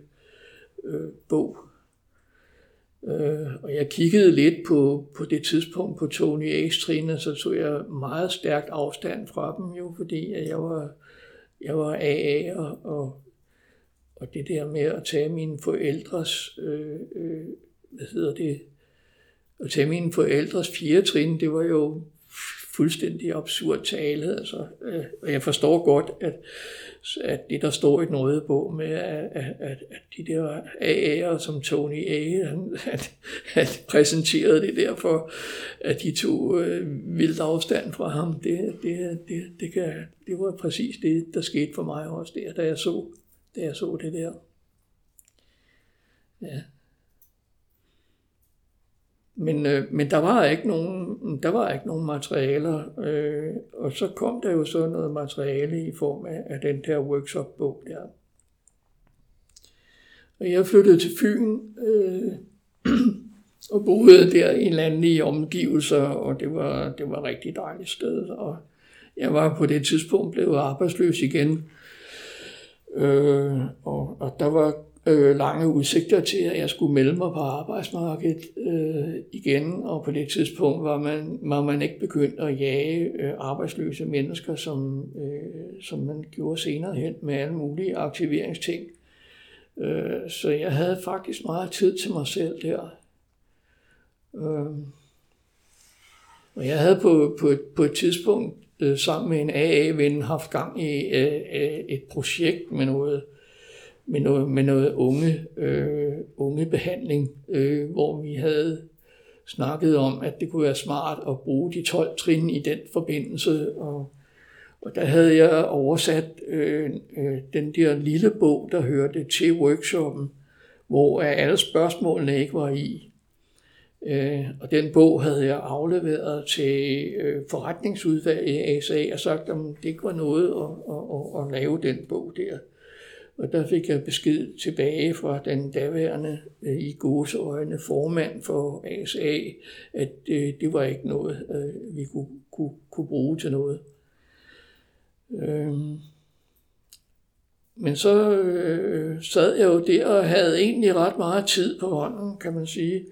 øh, bog. Øh, og jeg kiggede lidt på, på det tidspunkt på Tony A's trin, så tog jeg meget stærkt afstand fra dem, jo, fordi jeg var, jeg var AA, og, og, og det der med at tage mine forældres, øh, øh, hvad hedder det, at tage mine forældres fire trin, det var jo fuldstændig absurd tale. Altså, øh, og jeg forstår godt, at, at det, der står i den røde bog med, at, at, at de der AA'er som Tony A, han, at, at præsenterede det derfor, at de tog øh, vildt afstand fra ham, det, det, det, det, kan, det var præcis det, der skete for mig også der, da jeg så, da jeg så det der. Ja. Men, øh, men der var ikke nogen, der var ikke nogen materialer, øh, og så kom der jo så noget materiale i form af, af den der workshop-bog der. Og jeg flyttede til Fyn øh, og boede der i landlige omgivelser, og det var, det var et rigtig dejligt sted. Og jeg var på det tidspunkt blevet arbejdsløs igen. Øh, og, og der var øh, lange udsigter til, at jeg skulle melde mig på arbejdsmarkedet øh, igen, og på det tidspunkt var man, var man ikke begyndt at jage øh, arbejdsløse mennesker, som, øh, som man gjorde senere hen med alle mulige aktiveringsting. Øh, så jeg havde faktisk meget tid til mig selv der. Øh, og jeg havde på, på, på et tidspunkt øh, sammen med en AA-ven haft gang i øh, øh, et projekt med noget med noget, med noget unge, øh, unge behandling, øh, hvor vi havde snakket om, at det kunne være smart at bruge de 12 trin i den forbindelse. Og, og der havde jeg oversat øh, øh, den der lille bog, der hørte til workshoppen, hvor alle spørgsmålene ikke var i. Øh, og den bog havde jeg afleveret til øh, forretningsudvalget i ASA og sagt, at det ikke var noget at, at, at, at lave den bog der. Og der fik jeg besked tilbage fra den daværende øh, i godsøjne formand for ASA, at øh, det var ikke noget, øh, vi kunne, kunne, kunne bruge til noget. Øhm. Men så øh, sad jeg jo der og havde egentlig ret meget tid på hånden, kan man sige.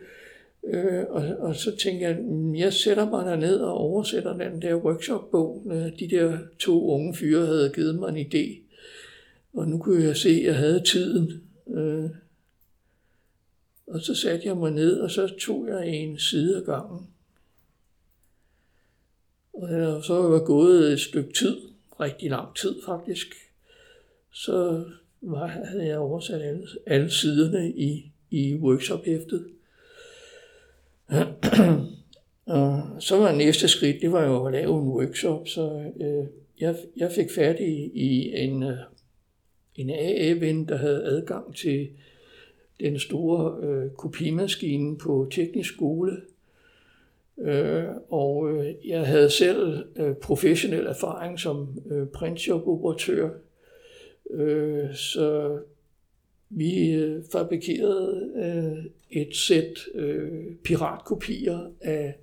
Øh, og, og så tænkte jeg, mm, jeg sætter mig ned og oversætter den der workshop-bog. Øh, de der to unge fyre havde givet mig en idé og nu kunne jeg se, at jeg havde tiden. Øh, og så satte jeg mig ned, og så tog jeg en side af gangen. Og så var gået et stykke tid, rigtig lang tid faktisk, så var, havde jeg oversat alle, alle siderne i, i workshop-hæftet. og så var næste skridt, det var jo at lave en workshop, så øh, jeg, jeg fik fat i, i en øh, en AA-ven, der havde adgang til den store øh, kopimaskine på teknisk skole. Øh, og øh, jeg havde selv øh, professionel erfaring som øh, printshop-operatør. Øh, så vi øh, fabrikerede øh, et sæt øh, piratkopier af,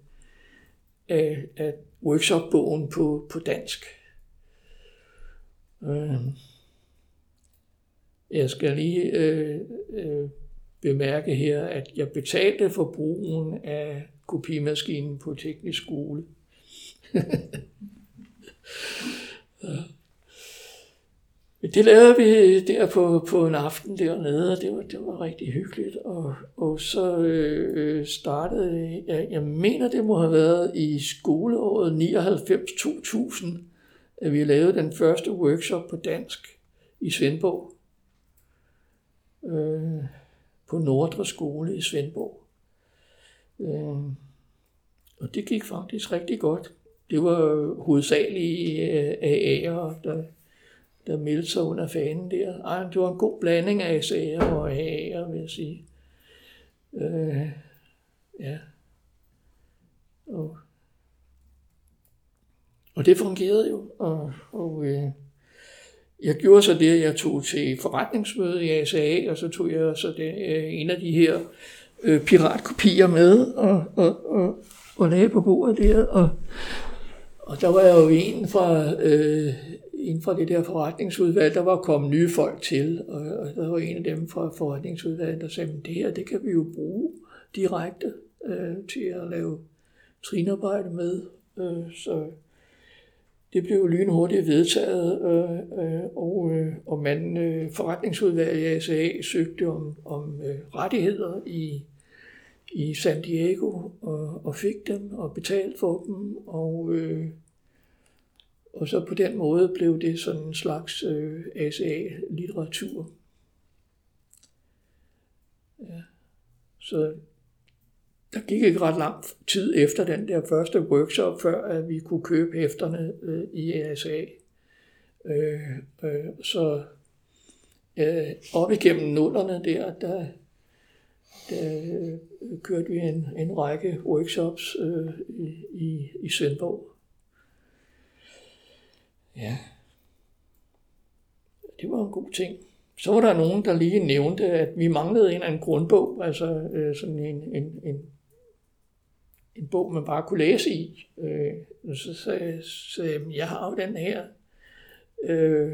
af, af workshopbogen på, på dansk. Øh. Jeg skal lige øh, øh, bemærke her, at jeg betalte for brugen af kopimaskinen på teknisk skole. Det lavede vi der på, på en aften dernede, og det var, det var rigtig hyggeligt. Og, og så øh, startede, jeg, jeg mener det må have været i skoleåret 99-2000, at vi lavede den første workshop på dansk i Svendborg øh, på Nordre Skole i Svendborg. Øh, og det gik faktisk rigtig godt. Det var hovedsageligt øh, AA'er, der, der meldte sig under fanen der. Ej, det var en god blanding af SA'er og AA'er, vil jeg sige. Øh, ja. Og, og det fungerede jo. Og, og øh, jeg gjorde så det, at jeg tog til forretningsmøde i ASA, og så tog jeg så det, øh, en af de her øh, piratkopier med og, og, og, og lagde på bordet der. Og, og der var jeg jo en fra, øh, en fra det der forretningsudvalg, der var kommet nye folk til, og, og der var en af dem fra forretningsudvalget, der sagde, det her, det kan vi jo bruge direkte øh, til at lave trinarbejde med. Øh, så det blev lynhurtigt vedtaget, øh, øh, og, øh, og man øh, forretningsudvalget i ASA søgte om, om øh, rettigheder i, i San Diego, og, og fik dem og betalte for dem, og, øh, og så på den måde blev det sådan en slags øh, ASA-litteratur. Ja. Så der gik ikke ret lang tid efter den der første workshop, før at vi kunne købe hæfterne øh, i ASA. Øh, øh, så øh, op igennem nullerne der, der, der øh, kørte vi en, en række workshops øh, i, i, Svendborg. Ja. Det var en god ting. Så var der nogen, der lige nævnte, at vi manglede en eller anden grundbog, altså øh, sådan en, en, en en bog, man bare kunne læse i. Øh, så sagde jeg, jeg har jo den her. Øh,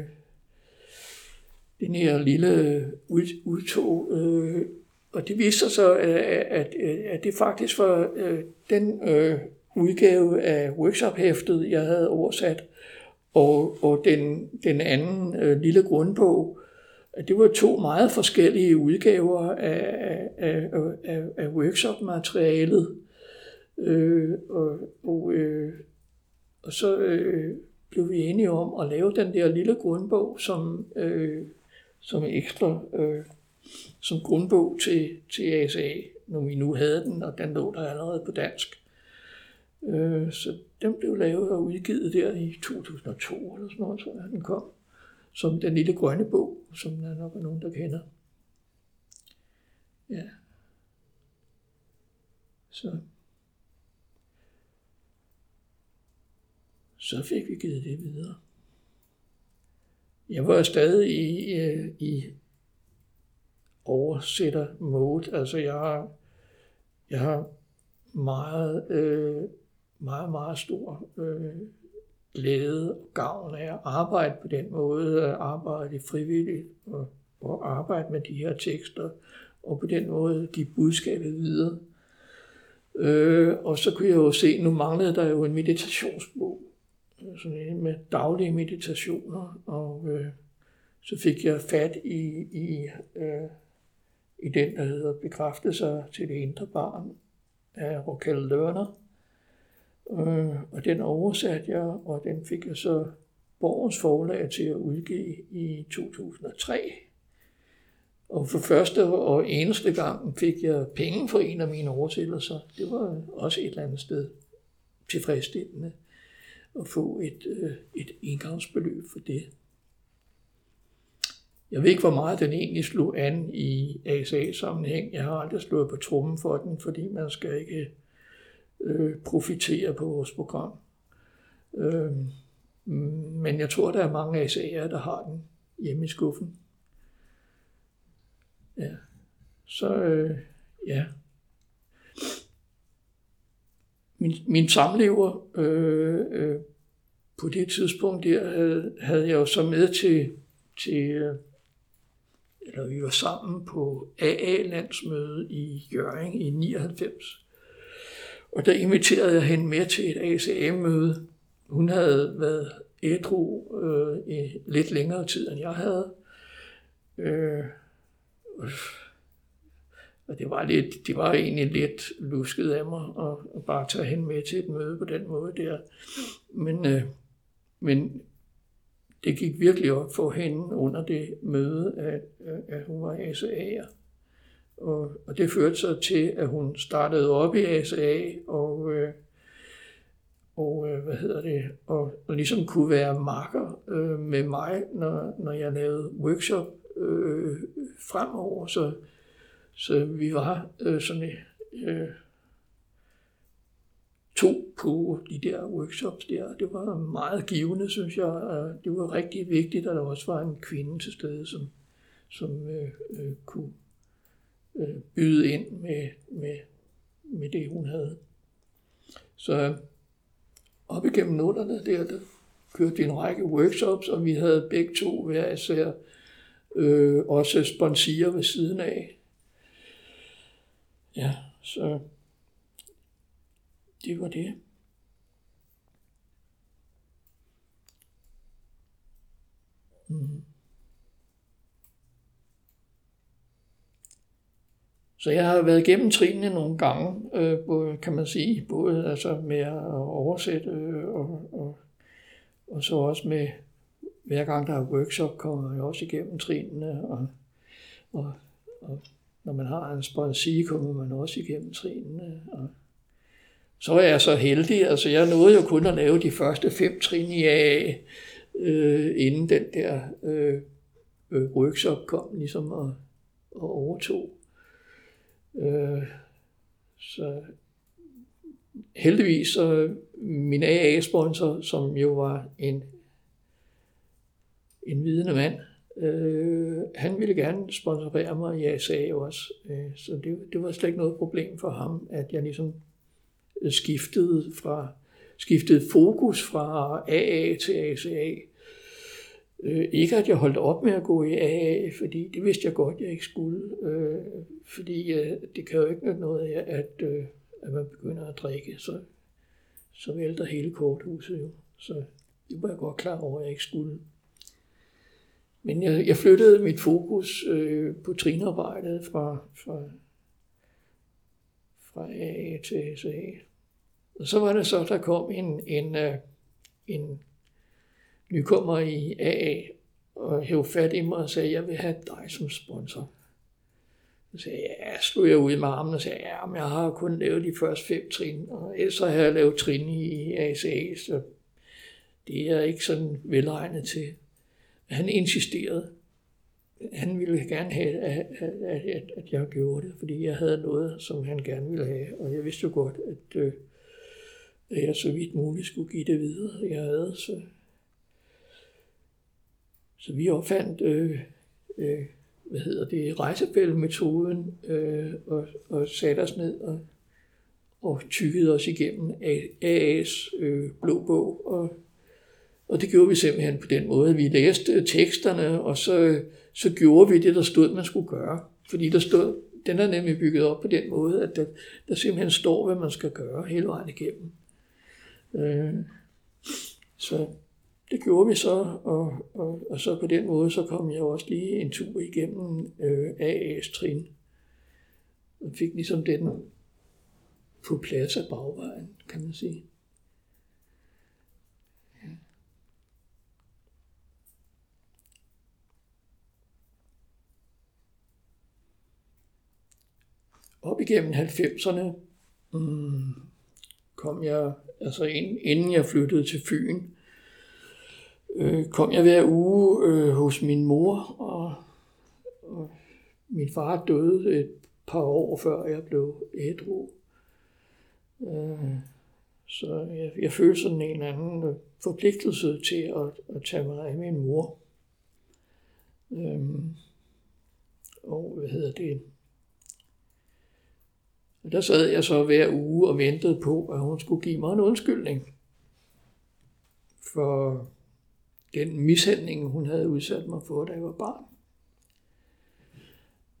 den her lille ud, udtog, øh, og det viste sig så, at, at, at det faktisk var øh, den øh, udgave af workshop-hæftet, jeg havde oversat, og, og den, den anden øh, lille grundbog, at det var to meget forskellige udgaver af, af, af, af workshop-materialet. Øh, og, og, øh, og så øh, blev vi enige om at lave den der lille grundbog som, øh, som ekstra øh, som grundbog til, til ASA, når vi nu havde den, og den lå der allerede på dansk. Øh, så den blev lavet og udgivet der i 2002 eller sådan noget, tror jeg, den kom. Som den lille grønne bog, som der nok er nogen, der kender. Ja. Så. Så fik vi givet det videre. Jeg var stadig i, øh, i oversætter mode. Altså jeg har, jeg har meget, øh, meget, meget stor øh, glæde og gavn af at arbejde på den måde, at arbejde frivilligt og, og arbejde med de her tekster, og på den måde give budskabet videre. Øh, og så kunne jeg jo se, nu manglede der jo en meditationsbog, sådan med daglige meditationer, og øh, så fik jeg fat i, i, øh, i den, der hedder Bekræftelser til det indre barn af Raquel Lerner. Øh, og den oversatte jeg, og den fik jeg så Borgens forlag til at udgive i 2003. Og for første og eneste gang fik jeg penge for en af mine oversættelser. Det var også et eller andet sted tilfredsstillende at få et, øh, et indgangsbeløb for det. Jeg ved ikke, hvor meget den egentlig slog an i ASA-sammenhæng. Jeg har aldrig slået på trummen for den, fordi man skal ikke øh, profitere på vores program. Øh, men jeg tror, der er mange ASA'er, der har den hjemme i skuffen. Ja. Så øh, ja. Min, min samlever øh, øh, på det tidspunkt der havde, havde jeg jo så med til, til øh, eller vi var sammen på AA-landsmøde i Jørgen i 99. Og der inviterede jeg hende med til et ACA-møde. Hun havde været ædru øh, i lidt længere tid, end jeg havde. Øh, og det var, lidt, det var egentlig lidt lusket af mig at, bare tage hende med til et møde på den måde der. Men, øh, men det gik virkelig op for hende under det møde, at, at hun var ASA'er. Og, og det førte så til, at hun startede op i ASA, og, øh, og øh, hvad hedder det, og, og ligesom kunne være marker øh, med mig, når, når jeg lavede workshop øh, fremover. Så, så vi var øh, sådan øh, to på de der workshops der. Det var meget givende, synes jeg. Det var rigtig vigtigt, at der også var en kvinde til stede, som, som øh, øh, kunne øh, byde ind med, med, med det, hun havde. Så øh, op igennem nullerne der, der kørte vi en række workshops, og vi havde begge to hver især øh, også sponsorer ved siden af. Ja, så det var det. Mm. Så jeg har været igennem trinene nogle gange, øh, både, kan man sige, både altså med at oversætte øh, og, og, og så også med, hver gang der er workshop, kommer jeg også igennem trinene, og, og, og når man har en sponsor, kommer man også igennem trinene. Øh, og, så er jeg så heldig, altså jeg nåede jo kun at lave de første fem trin i AA, øh, inden den der øh, øh, workshop kom ligesom og, og overtog. Øh, så heldigvis så min AA-sponsor, som jo var en, en vidende mand, øh, han ville gerne sponsorere mig i ASA også. Øh, så det, det var slet ikke noget problem for ham, at jeg ligesom skiftede fra skiftede fokus fra AA til ACA. Øh, ikke at jeg holdt op med at gå i AA, fordi det vidste jeg godt, jeg ikke skulle. Øh, fordi øh, det kan jo ikke være noget af, at, øh, at man begynder at drikke, så, så vælter hele korthuset jo. Så det var jeg godt klar over, at jeg ikke skulle. Men jeg, jeg flyttede mit fokus øh, på trinarbejdet fra, fra, fra A til SA. Og så var det så, der kom en, en, en, en nykommer i AA og hævde fat i mig og sagde, jeg vil have dig som sponsor. Så sagde jeg, ja, slog jeg ud med armen og sagde, ja, men jeg har kun lavet de første fem trin, og ellers har jeg lavet trin i ASA, så det er jeg ikke sådan velegnet til. Han insisterede. Han ville gerne have, at, at, at, at jeg gjorde det, fordi jeg havde noget, som han gerne ville have, og jeg vidste jo godt, at, øh, at jeg så vidt muligt skulle give det videre, jeg havde, så så vi opfandt, øh, øh, hvad hedder det, rejsefællemetoden, øh, og, og satte os ned og, og tykkede os igennem AA's øh, blå bog. Og, og det gjorde vi simpelthen på den måde. Vi læste teksterne, og så, så gjorde vi det, der stod, man skulle gøre. Fordi der stod, den er nemlig bygget op på den måde, at der, der simpelthen står, hvad man skal gøre hele vejen igennem. Øh, så det gjorde vi så, og, og, og så på den måde, så kom jeg også lige en tur igennem øh, AA's trin. Og fik ligesom den på plads af bagvejen, kan man sige. Op igennem 90'erne mm, kom jeg, altså inden jeg flyttede til Fyn, øh, kom jeg hver uge øh, hos min mor, og, og min far døde et par år før jeg blev ædru. Øh, så jeg, jeg følte sådan en eller anden øh, forpligtelse til at, at tage mig af min mor. Øh, og hvad hedder det? Og der sad jeg så hver uge og ventede på, at hun skulle give mig en undskyldning for den mishandling, hun havde udsat mig for, da jeg var barn.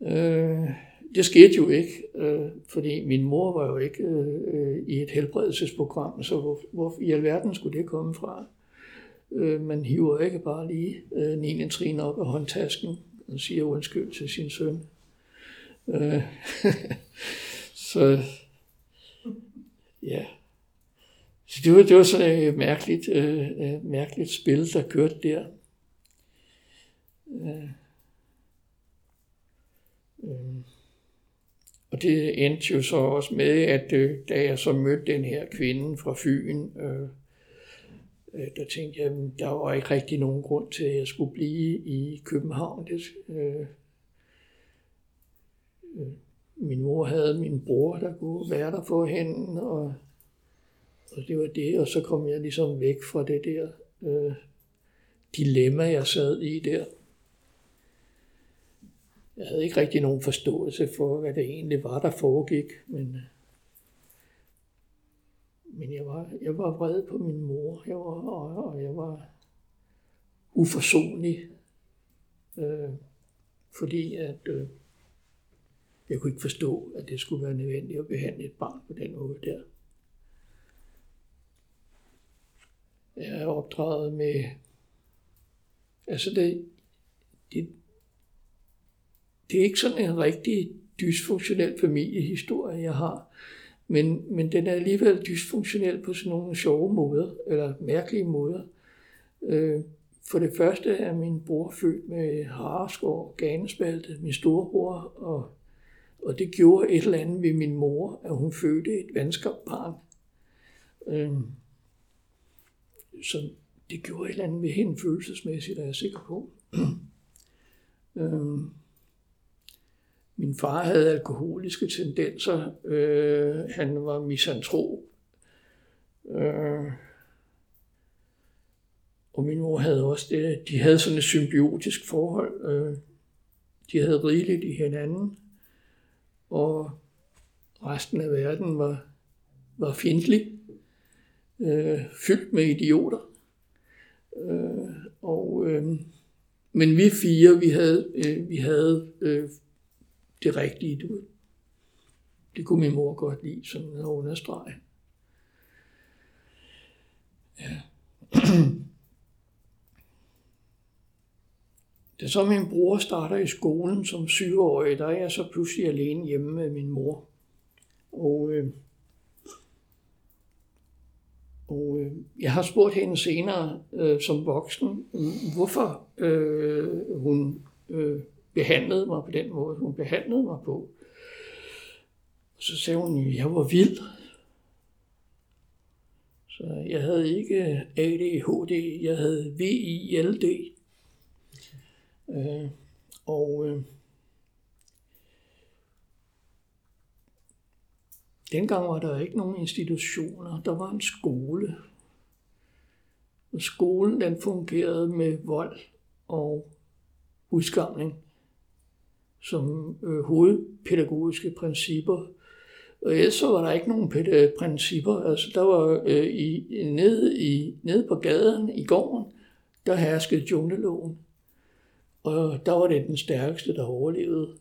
Øh, det skete jo ikke, øh, fordi min mor var jo ikke øh, i et helbredelsesprogram, så hvor, hvor i alverden skulle det komme fra? Øh, man hiver ikke bare lige øh, 9. trin op af håndtasken og siger undskyld til sin søn. Øh, så ja, så det var, det var sådan et mærkeligt, øh, øh, mærkeligt spil, der kørte der. Øh, øh. Og det endte jo så også med, at øh, da jeg så mødte den her kvinde fra Fyn, øh, øh, der tænkte jeg, at der var ikke rigtig nogen grund til, at jeg skulle blive i København. Det, øh, øh, min mor havde min bror, der kunne være der for hende, og og det var det, og så kom jeg ligesom væk fra det der øh, dilemma, jeg sad i der. Jeg havde ikke rigtig nogen forståelse for, hvad det egentlig var, der foregik, men, øh, men jeg, var, jeg var vred på min mor, jeg var, og, og jeg var uforsonlig, øh, fordi at øh, jeg kunne ikke forstå, at det skulle være nødvendigt at behandle et barn på den måde der. Jeg er opdraget med, altså det, det, det er ikke sådan en rigtig dysfunktionel familiehistorie, jeg har, men, men den er alligevel dysfunktionel på sådan nogle sjove måder, eller mærkelige måder. Øh, for det første er min bror født med hareskår, ganespalte, min storebror, og, og det gjorde et eller andet ved min mor, at hun fødte et vanskabt barn. Øh, så det gjorde et eller andet ved hende følelsesmæssigt, er jeg sikker på. øhm, min far havde alkoholiske tendenser. Øh, han var misantrop. Øh, og min mor havde også det. De havde sådan et symbiotisk forhold. Øh, de havde rigeligt i hinanden. Og resten af verden var, var fjendtlig øh, fyldt med idioter. Øh, og, øh, men vi fire, vi havde, øh, vi havde øh, det rigtige. Du, det kunne min mor godt lide, som at understrege. Ja. Da så min bror starter i skolen som syvårig, der er jeg så pludselig alene hjemme med min mor. Og, øh, og øh, jeg har spurgt hende senere øh, som voksen, hvorfor øh, hun øh, behandlede mig på den måde, hun behandlede mig på. Så sagde hun, at jeg var vild. Så jeg havde ikke ADHD, jeg havde VILD. Øh, og øh, dengang var der ikke nogen institutioner, der var en skole. Og skolen den fungerede med vold og udskamning som øh, hovedpædagogiske principper. Og ellers så var der ikke nogen principper. Altså, der var øh, i, nede, i, nede på gaden i gården, der herskede jungleloven. Og der var det den stærkeste, der overlevede.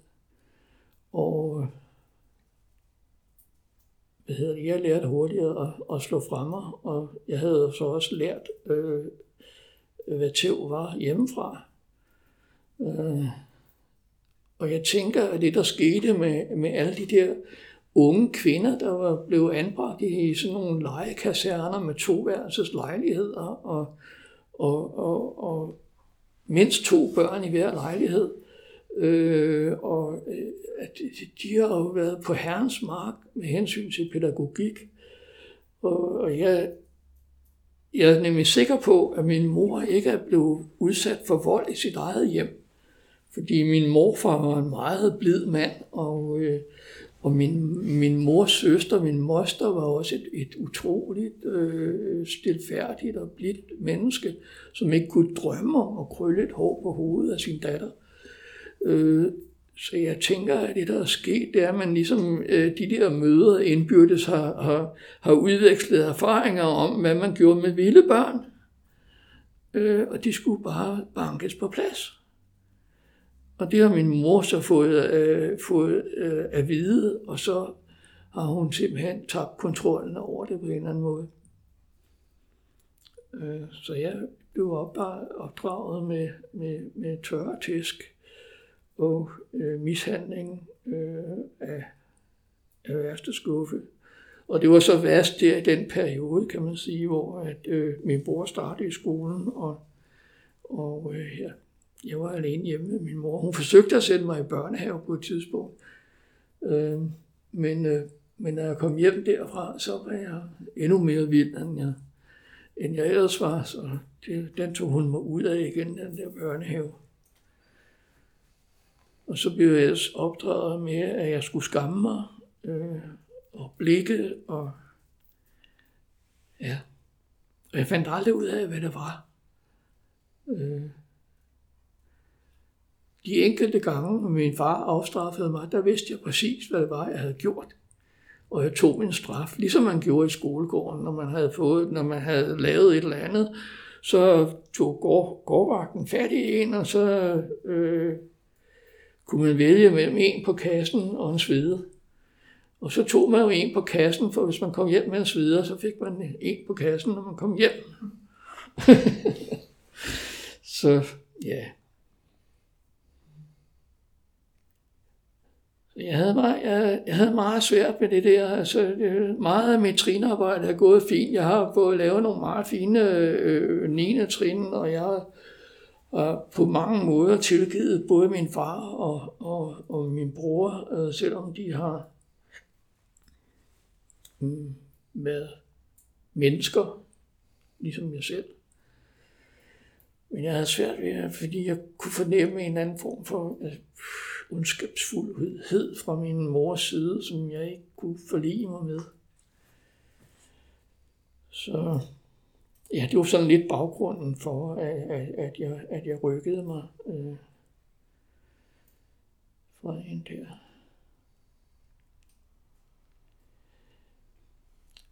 Og hvad hedder det, jeg lærte hurtigere at, at slå fremme, og jeg havde så også lært, øh, hvad tæv var hjemmefra. Øh, og jeg tænker, at det, der skete med, med alle de der unge kvinder, der var blevet anbragt i sådan nogle legekaserner med toværelses lejligheder, og, og, og, og mindst to børn i hver lejlighed. Øh, og at at de har jo været på herrens mark med hensyn til pædagogik. Og, og jeg, jeg er nemlig sikker på, at min mor ikke er blevet udsat for vold i sit eget hjem. Fordi min morfar var en meget blid mand, og, øh, og min, min mors søster, min moster, var også et, et utroligt øh, stilfærdigt og blidt menneske, som ikke kunne drømme om at krølle et hår på hovedet af sin datter. Øh, så jeg tænker, at det, der er sket, det er, at man ligesom øh, de der møder indbyrdes har, har, har udvekslet erfaringer om, hvad man gjorde med vilde børn. Øh, og de skulle bare bankes på plads. Og det har min mor så fået, øh, fået øh, at vide, og så har hun simpelthen tabt kontrollen over det på en eller anden måde. Øh, så jeg blev opdraget med, med, med tørre tæsk og øh, mishandling øh, af, af værste skuffe. Og det var så værst der i den periode, kan man sige, hvor at, øh, min bror startede i skolen, og, og øh, jeg jeg var alene hjemme med min mor. Hun forsøgte at sende mig i børnehave på et tidspunkt. Øh, men, øh, men når jeg kom hjem derfra, så var jeg endnu mere vild, end jeg, end jeg ellers var. Så det, den tog hun mig ud af igen, den der børnehave. Og så blev jeg opdraget med, at jeg skulle skamme mig øh, og blikke. Og, ja. og jeg fandt aldrig ud af, hvad det var. Øh, de enkelte gange, min far afstraffede mig, der vidste jeg præcis, hvad det var, jeg havde gjort. Og jeg tog min straf, ligesom man gjorde i skolegården, når man havde, fået, når man havde lavet et eller andet. Så tog gård, gårdvagten fat i en, og så øh, kunne man vælge mellem en på kassen og en svede. Og så tog man jo en på kassen, for hvis man kom hjem med en sveder, så fik man en på kassen, når man kom hjem. så ja, Jeg havde, meget, jeg, jeg havde meget svært med det der. Altså, det, meget af mit trinarbejde er gået fint. Jeg har fået lavet nogle meget fine øh, 9. trin, og jeg har øh, på mange måder tilgivet både min far og, og, og min bror, øh, selvom de har øh, været mennesker, ligesom jeg selv. Men jeg havde svært ved det, fordi jeg kunne fornemme en anden form for øh, ondskabsfuldhed fra min mors side, som jeg ikke kunne forlige mig med. Så ja, det var sådan lidt baggrunden for, at, at, at, jeg, at jeg rykkede mig øh, fra en der.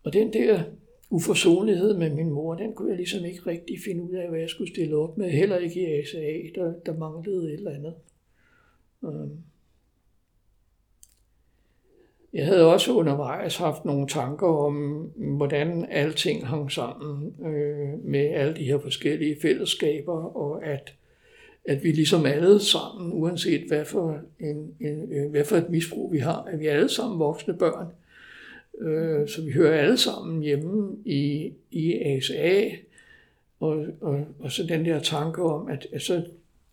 Og den der uforsonlighed med min mor, den kunne jeg ligesom ikke rigtig finde ud af, hvad jeg skulle stille op med. Heller ikke i ASA, der, der manglede et eller andet. Øhm. Jeg havde også undervejs haft nogle tanker om, hvordan alting hang sammen øh, med alle de her forskellige fællesskaber, og at, at vi ligesom alle sammen, uanset hvad for, en, en, øh, hvad for et misbrug vi har, at vi alle sammen voksne børn, Øh, så vi hører alle sammen hjemme i, i ASA, og, og, og så den der tanke om, at, at så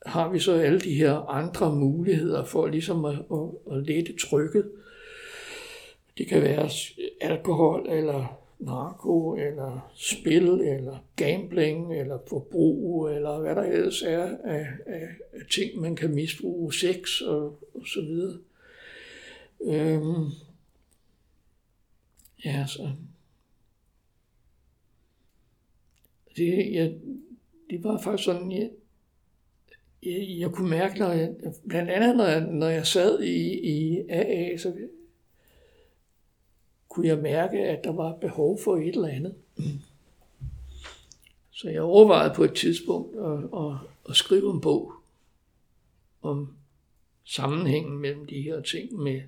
har vi så alle de her andre muligheder for ligesom at, at, at lette trykket. Det kan være alkohol, eller narko, eller spil, eller gambling, eller forbrug, eller hvad der ellers er af, af, af ting, man kan misbruge, sex og, og så videre. Øhm, Ja, så... Det, jeg, det var faktisk sådan, jeg, jeg, jeg kunne mærke, når jeg, blandt andet når jeg, når jeg sad i, i AA, så kunne jeg mærke, at der var behov for et eller andet. Så jeg overvejede på et tidspunkt at, at, at skrive en bog om sammenhængen mellem de her ting med,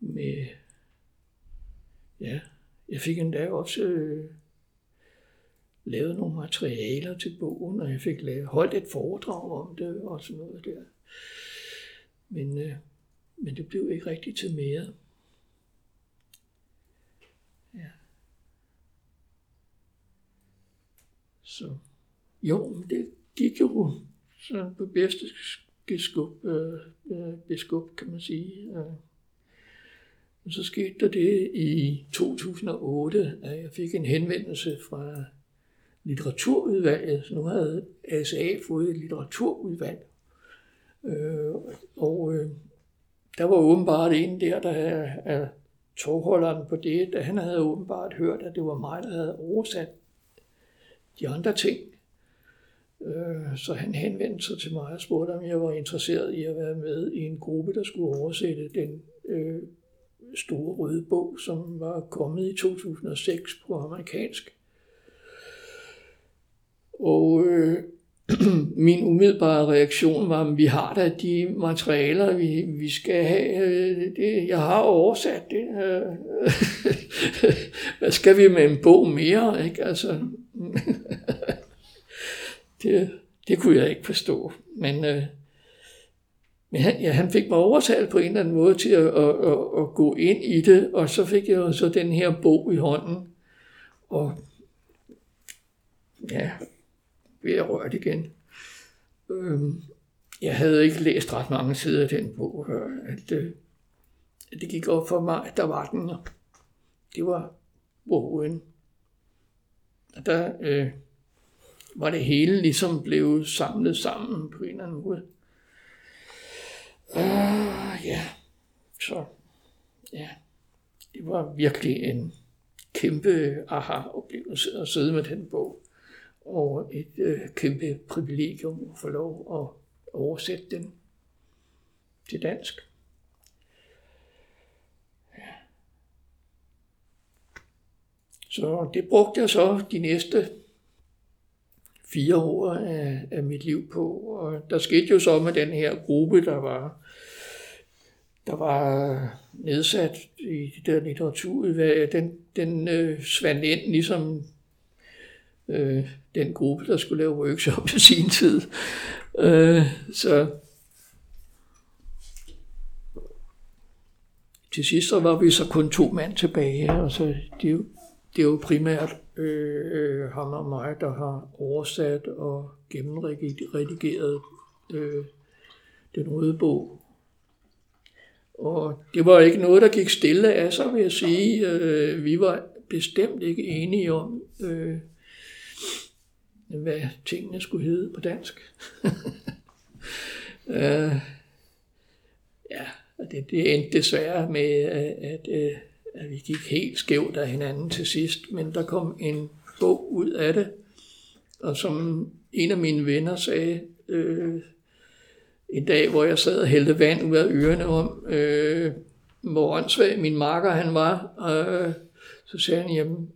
med Ja, jeg fik endda også øh, lavet nogle materialer til bogen, og jeg fik lavet, holdt et foredrag om det og sådan noget der. Men, øh, men det blev ikke rigtigt til mere. Ja. Så jo, det gik jo så på bedste skub, øh, øh, beskub, kan man sige. Øh. Og så skete der det i 2008, at jeg fik en henvendelse fra litteraturudvalget. Så nu havde ASA fået et litteraturudvalg. Øh, og øh, der var åbenbart en der, der er togholderen på det, at han havde åbenbart hørt, at det var mig, der havde oversat de andre ting. Øh, så han henvendte sig til mig og spurgte, om jeg var interesseret i at være med i en gruppe, der skulle oversætte den øh, store røde bog, som var kommet i 2006 på amerikansk. Og øh, min umiddelbare reaktion var, at vi har da de materialer, vi, vi skal have. Øh, det, jeg har oversat det. Øh, hvad skal vi med en bog mere? Ikke? Altså, det, det kunne jeg ikke forstå. Men øh, men han, ja, han fik mig overtalt på en eller anden måde til at, at, at, at gå ind i det, og så fik jeg så den her bog i hånden. Og ja, blev jeg rørt igen. Øhm, jeg havde ikke læst ret mange sider af den bog, øh, at, øh, at det gik op for mig, at der var den. Det var bogen. Og der øh, var det hele ligesom blevet samlet sammen på en eller anden måde. Uh, ja, så ja, det var virkelig en kæmpe aha-oplevelse at sidde med den bog, og et øh, kæmpe privilegium at få lov at oversætte den til dansk. Ja. Så det brugte jeg så de næste fire år af, af mit liv på. Og der skete jo så med den her gruppe, der var, der var nedsat i det der litteraturudvalg, den, den øh, svandt ind ligesom øh, den gruppe, der skulle lave workshop i sin tid. Øh, så til sidst så var vi så kun to mand tilbage, og så det, det er jo primært øh, øh, ham og mig, der har oversat og gennemredigeret øh, den røde bog. Og det var ikke noget, der gik stille af sig, vil jeg sige. Øh, vi var bestemt ikke enige om, øh, hvad tingene skulle hedde på dansk. øh, ja, og det, det endte desværre med, at, at øh, at vi gik helt skævt af hinanden til sidst, men der kom en bog ud af det, og som en af mine venner sagde, øh, en dag, hvor jeg sad og hældte vand ud af ørerne om, øh, hvor åndssvag min marker han var, øh, så sagde han, jamen,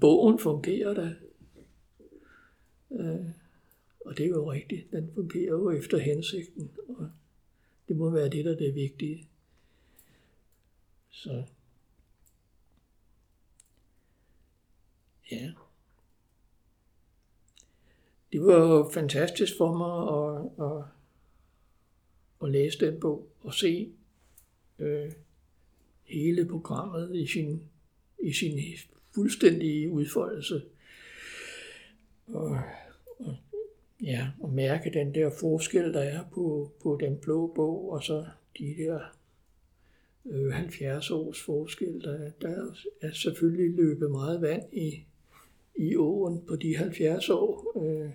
bogen fungerer da. Øh, og det er jo rigtigt. Den fungerer jo efter hensigten. Og det må være det, der er det vigtige. Så ja. Det var fantastisk for mig at, at, at læse den bog og se øh, hele programmet i sin, i sin fuldstændige udfoldelse. Og, ja, og mærke den der forskel, der er på, på den blå bog, og så de der øh, 70 års forskel. Der, der er selvfølgelig løbet meget vand i, i åen på de 70 år. Øh,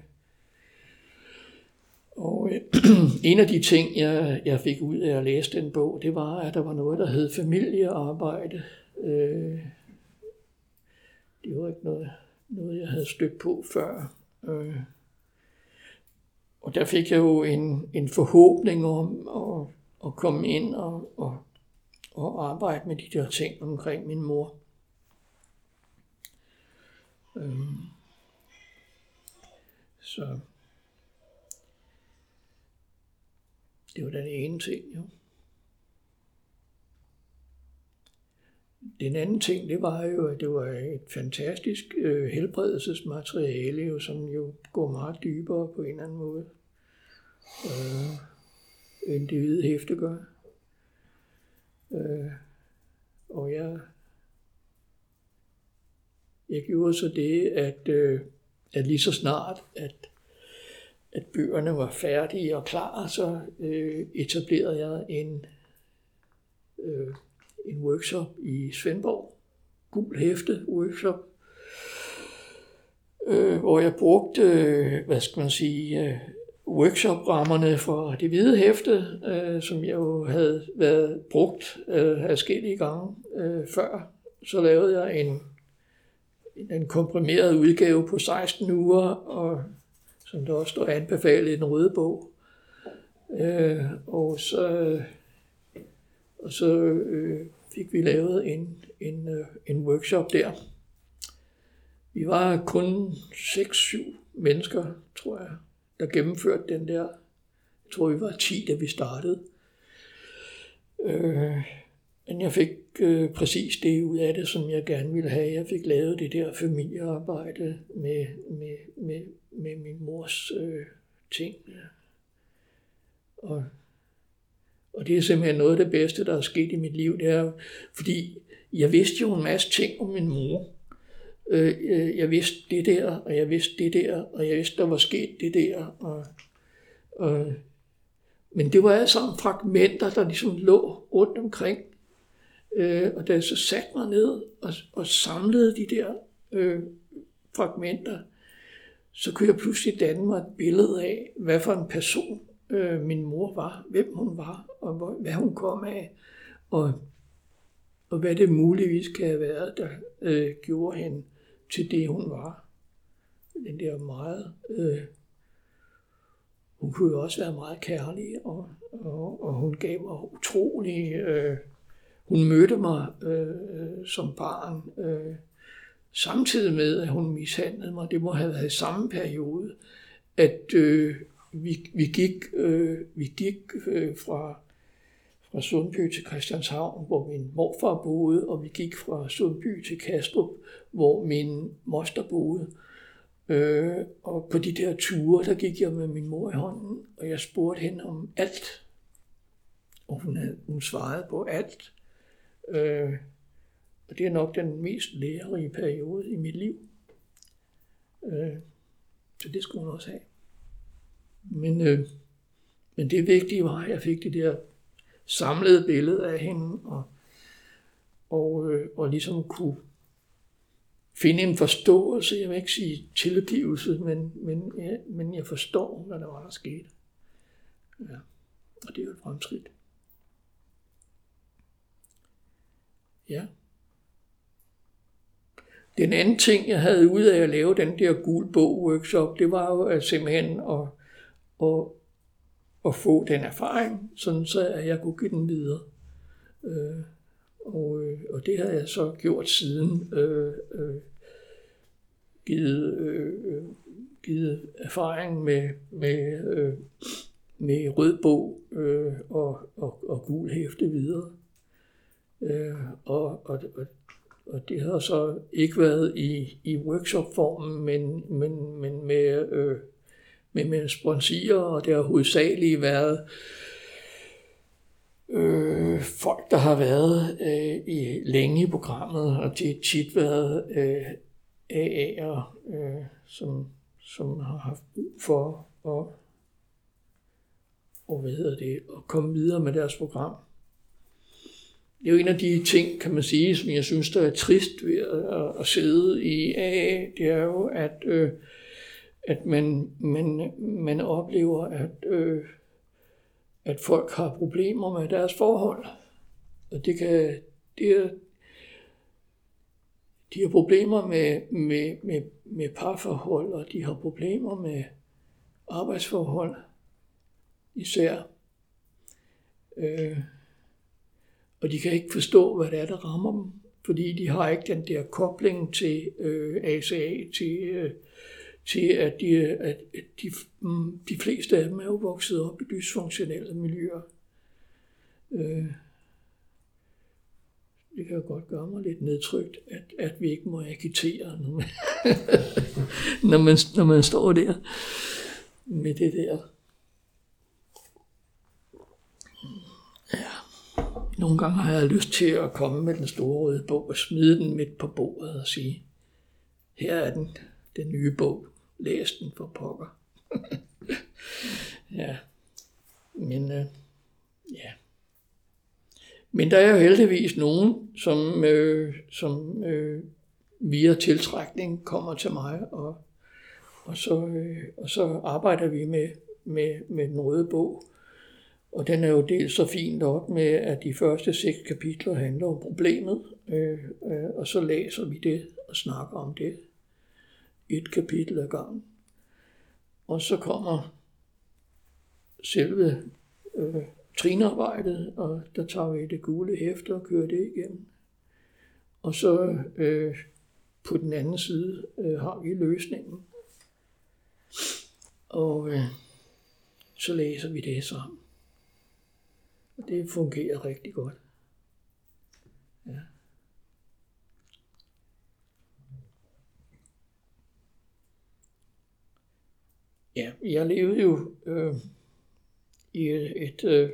og øh, en af de ting, jeg, jeg fik ud af at læse den bog, det var, at der var noget, der hed familiearbejde. Øh, det var ikke noget, noget jeg havde stødt på før. Øh, og der fik jeg jo en, en forhåbning om at, at komme ind og, og, og arbejde med de der ting omkring min mor. Øhm. så Det var den ene ting, jo. Den anden ting, det var jo, at det var et fantastisk øh, helbredelsesmateriale, jo, som jo går meget dybere på en eller anden måde, øh, individ det hæfte gør. Øh, og jeg, jeg gjorde så det, at, øh, at lige så snart, at at bøgerne var færdige og klar, så øh, etablerede jeg en, øh, en workshop i Svendborg, gul hæfte workshop, øh, hvor jeg brugte, øh, hvad skal man sige, øh, workshop-rammerne for det hvide hæfte, øh, som jeg jo havde været brugt øh, forskellige gange øh, før. Så lavede jeg en, en komprimeret udgave på 16 uger, og som der også står anbefalet i den røde bog. Øh, og så, og så øh, fik vi lavet en, en, øh, en workshop der. Vi var kun 6-7 mennesker, tror jeg, der gennemførte den der. Jeg tror, vi var 10, da vi startede. Øh, men jeg fik øh, præcis det ud af det, som jeg gerne ville have. Jeg fik lavet det der familiearbejde med, med, med, med min mors øh, ting. Og, og det er simpelthen noget af det bedste, der er sket i mit liv. Det er, fordi jeg vidste jo en masse ting om min mor. Øh, øh, jeg vidste det der, og jeg vidste det der, og jeg vidste, der var sket det der. Og, og, men det var alle sammen fragmenter, der ligesom lå rundt omkring. Øh, og da jeg så satte mig ned og, og samlede de der øh, fragmenter, så kunne jeg pludselig danne mig et billede af, hvad for en person øh, min mor var, hvem hun var, og hvor, hvad hun kom af, og, og hvad det muligvis kan have været, der øh, gjorde hende til det, hun var. Den der meget... Øh, hun kunne jo også være meget kærlig, og, og, og hun gav mig utrolig... Øh, hun mødte mig øh, som barn, øh, samtidig med, at hun mishandlede mig. Det må have været i samme periode, at øh, vi, vi gik, øh, vi gik øh, fra, fra Sundby til Christianshavn, hvor min morfar boede, og vi gik fra Sundby til Kastrup, hvor min moster boede. Øh, og på de der ture, der gik jeg med min mor i hånden, og jeg spurgte hende om alt. Og hun, havde, hun svarede på alt. Øh, og det er nok den mest lærerige periode i mit liv. Øh, så det skulle hun også have. Men, øh, men det vigtige var, at jeg fik det der samlede billede af hende, og, og, øh, og ligesom kunne finde en forståelse, jeg vil ikke sige tilgivelse, men, men, ja, men jeg forstår, hvad der var, der skete. Ja. Og det er jo et fremskridt. Ja. Den anden ting, jeg havde ud af at lave den der gul bog workshop, det var jo at simpelthen at, at, at få den erfaring, sådan så at jeg kunne give den videre. Øh, og, øh, og det har jeg så gjort siden. Øh, øh, givet, øh, øh, givet erfaring med, med, øh, med rød bog øh, og, og, og gul hæfte videre. Øh, og, og, og, og det har så ikke været i, i workshop-formen, men, men, men med, øh, med, med sponsorer, og det har hovedsageligt været øh, folk, der har været øh, i, længe i programmet, og det har tit været øh, AA'er, øh, som, som har haft brug for at, og hvad hedder det, at komme videre med deres program. Det er jo en af de ting, kan man sige, som jeg synes, der er trist ved at, at sidde i AA, det er jo, at, øh, at man, man, man oplever, at, øh, at folk har problemer med deres forhold. Og det kan, det er, de har problemer med, med, med, med parforhold, og de har problemer med arbejdsforhold især. Øh, og de kan ikke forstå, hvad det er, der rammer dem, fordi de har ikke den der kobling til øh, ACA, til, øh, til at, de, at de, mm, de fleste af dem er jo vokset op i dysfunktionelle miljøer. Øh, det kan jo godt gøre mig lidt nedtrykt, at, at vi ikke må agitere, når man, når man, når man står der med det der. Ja. Nogle gange har jeg lyst til at komme med den store røde bog og smide den midt på bordet og sige, her er den, den nye bog. Læs den for pokker. ja. Men øh, ja. Men der er jo heldigvis nogen, som, øh, som øh, via tiltrækning kommer til mig, og, og, så, øh, og så arbejder vi med, med, med den røde bog. Og den er jo delt så fint op med, at de første seks kapitler handler om problemet, øh, øh, og så læser vi det og snakker om det. Et kapitel ad gangen. Og så kommer selve øh, trinarbejdet, og der tager vi det gule hæfte og kører det igennem. Og så øh, på den anden side øh, har vi løsningen. Og øh, så læser vi det sammen. Og det fungerer rigtig godt. Ja. Ja, jeg levede jo øh, i et, et øh,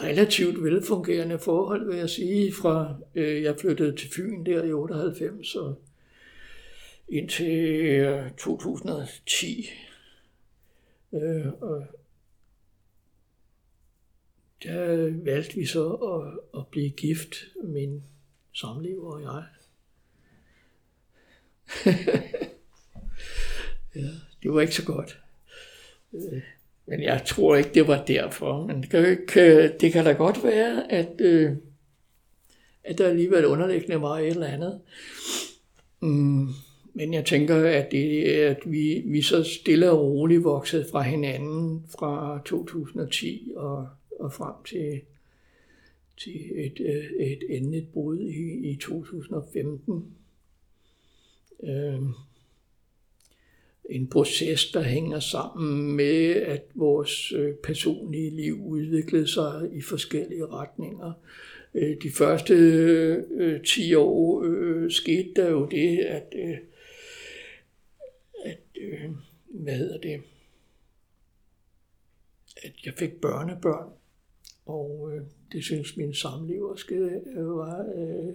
relativt velfungerende forhold, vil jeg sige, fra øh, jeg flyttede til Fyn der i 98 og indtil øh, 2010. Øh, og der valgte vi så at, at blive gift, min samlever og jeg. ja, det var ikke så godt. Øh, men jeg tror ikke, det var derfor. Men det kan, ikke, det kan da godt være, at, øh, at der alligevel underliggende var et eller andet. Mm, men jeg tænker, at, det, at vi, vi så stille og roligt voksede fra hinanden fra 2010 og og frem til, til et, øh, et endeligt brud i, i 2015. Øh, en proces, der hænger sammen med, at vores øh, personlige liv udviklede sig i forskellige retninger. Øh, de første øh, 10 år øh, skete der jo det, at, øh, at øh, hvad hedder det, at jeg fik børnebørn. Og øh, det synes min samleverske øh, var, øh,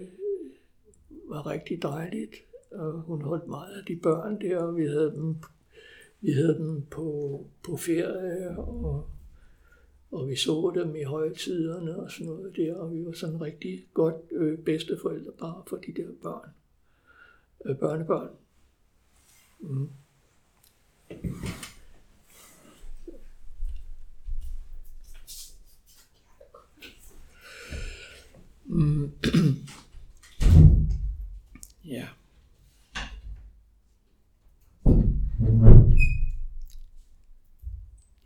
var rigtig dejligt. Og hun holdt meget af de børn der, og vi havde dem, vi havde dem på, på ferie, og, og vi så dem i højtiderne og sådan noget der, og vi var sådan rigtig godt øh, bare for de der børn, øh, børnebørn. Mm. Mm. ja.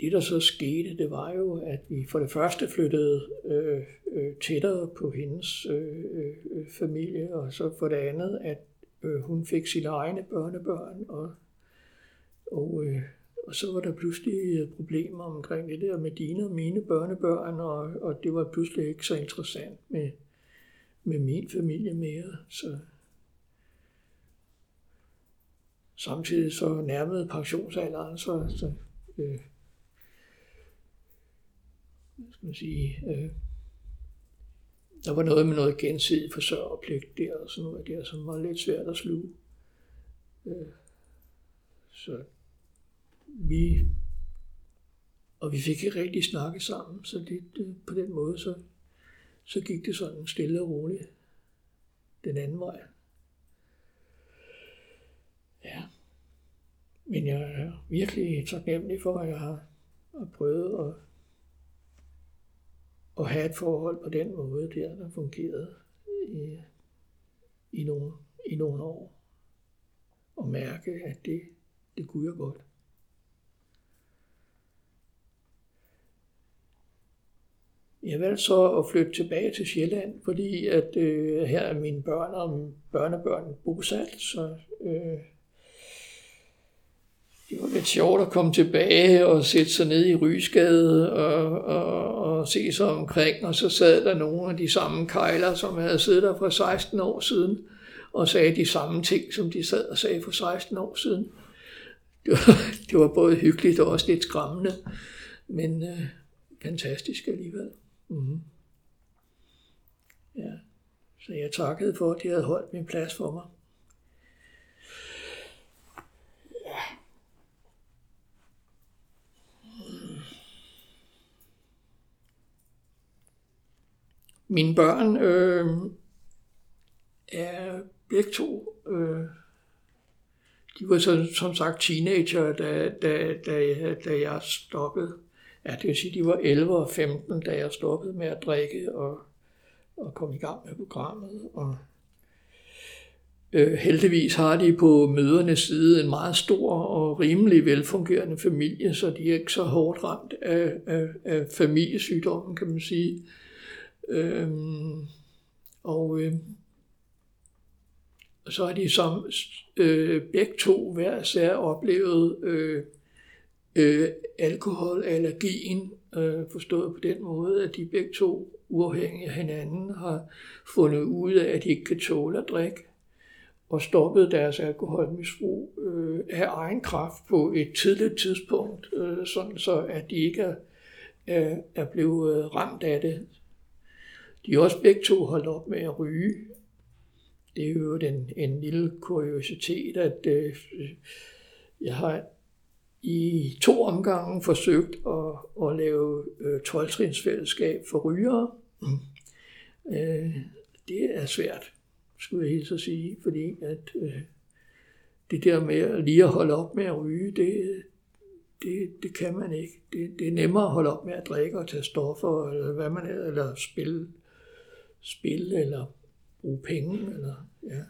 Det, der så skete, det var jo, at vi for det første flyttede øh, øh, tættere på hendes øh, øh, familie, og så for det andet, at øh, hun fik sine egne børnebørn, og, og, øh, og så var der pludselig øh, problemer omkring det der med dine og mine børnebørn, og, og det var pludselig ikke så interessant med, med min familie mere. Så samtidig så nærmede pensionsalderen, så, så øh, skal man sige, øh, der var noget med noget gensidig forsørgerpligt der, og sådan noget der, som var lidt svært at sluge. Øh, så vi, og vi fik ikke rigtig snakket sammen, så det, øh, på den måde, så, så gik det sådan stille og roligt den anden vej. Ja. Men jeg er virkelig taknemmelig for, at jeg har, har prøvet at at have et forhold på den måde der, der fungerede i, i, nogle, i nogle år. Og mærke, at det, det kunne jeg godt. Jeg valgte så at flytte tilbage til Sjælland, fordi at øh, her er mine børn og børnebørn bosat, så øh, det var lidt sjovt at komme tilbage og sætte sig ned i Rysgade og, og, og se sig omkring, og så sad der nogle af de samme kejler, som havde siddet der for 16 år siden, og sagde de samme ting, som de sad og sagde for 16 år siden. Det var, det var både hyggeligt og også lidt skræmmende, men øh, fantastisk alligevel. Mm-hmm. Ja. Så jeg takkede for, at de havde holdt min plads for mig. Mine børn øh, er begge to, øh, de var så, som sagt teenager, da, da, da, da jeg stoppede. Ja, det vil sige, de var 11 og 15, da jeg stoppede med at drikke og, og kom i gang med programmet. Og, øh, heldigvis har de på mødernes side en meget stor og rimelig velfungerende familie, så de er ikke så hårdt ramt af, af, af familiesygdommen, kan man sige. Øhm, og øh, så har de som øh, begge to hver sær oplevet øh, øh, alkoholallergien, øh, forstået på den måde, at de begge to uafhængige af hinanden har fundet ud af, at de ikke kan tåle at drikke og stoppet deres alkoholmisbrug øh, af egen kraft på et tidligt tidspunkt, øh, sådan så at de ikke er, er, er blevet øh, ramt af det de er også begge to holdt op med at ryge. Det er jo en, en lille kuriositet, at øh, jeg har i to omgange forsøgt at, at lave øh, 12 for rygere. Mm. Øh, det er svært, skulle jeg helt så sige, fordi at øh, det der med at lige at holde op med at ryge, det, det, det kan man ikke. Det, det er nemmere at holde op med at drikke og tage stoffer, eller hvad man eller spille spille eller bruge penge, eller, ja,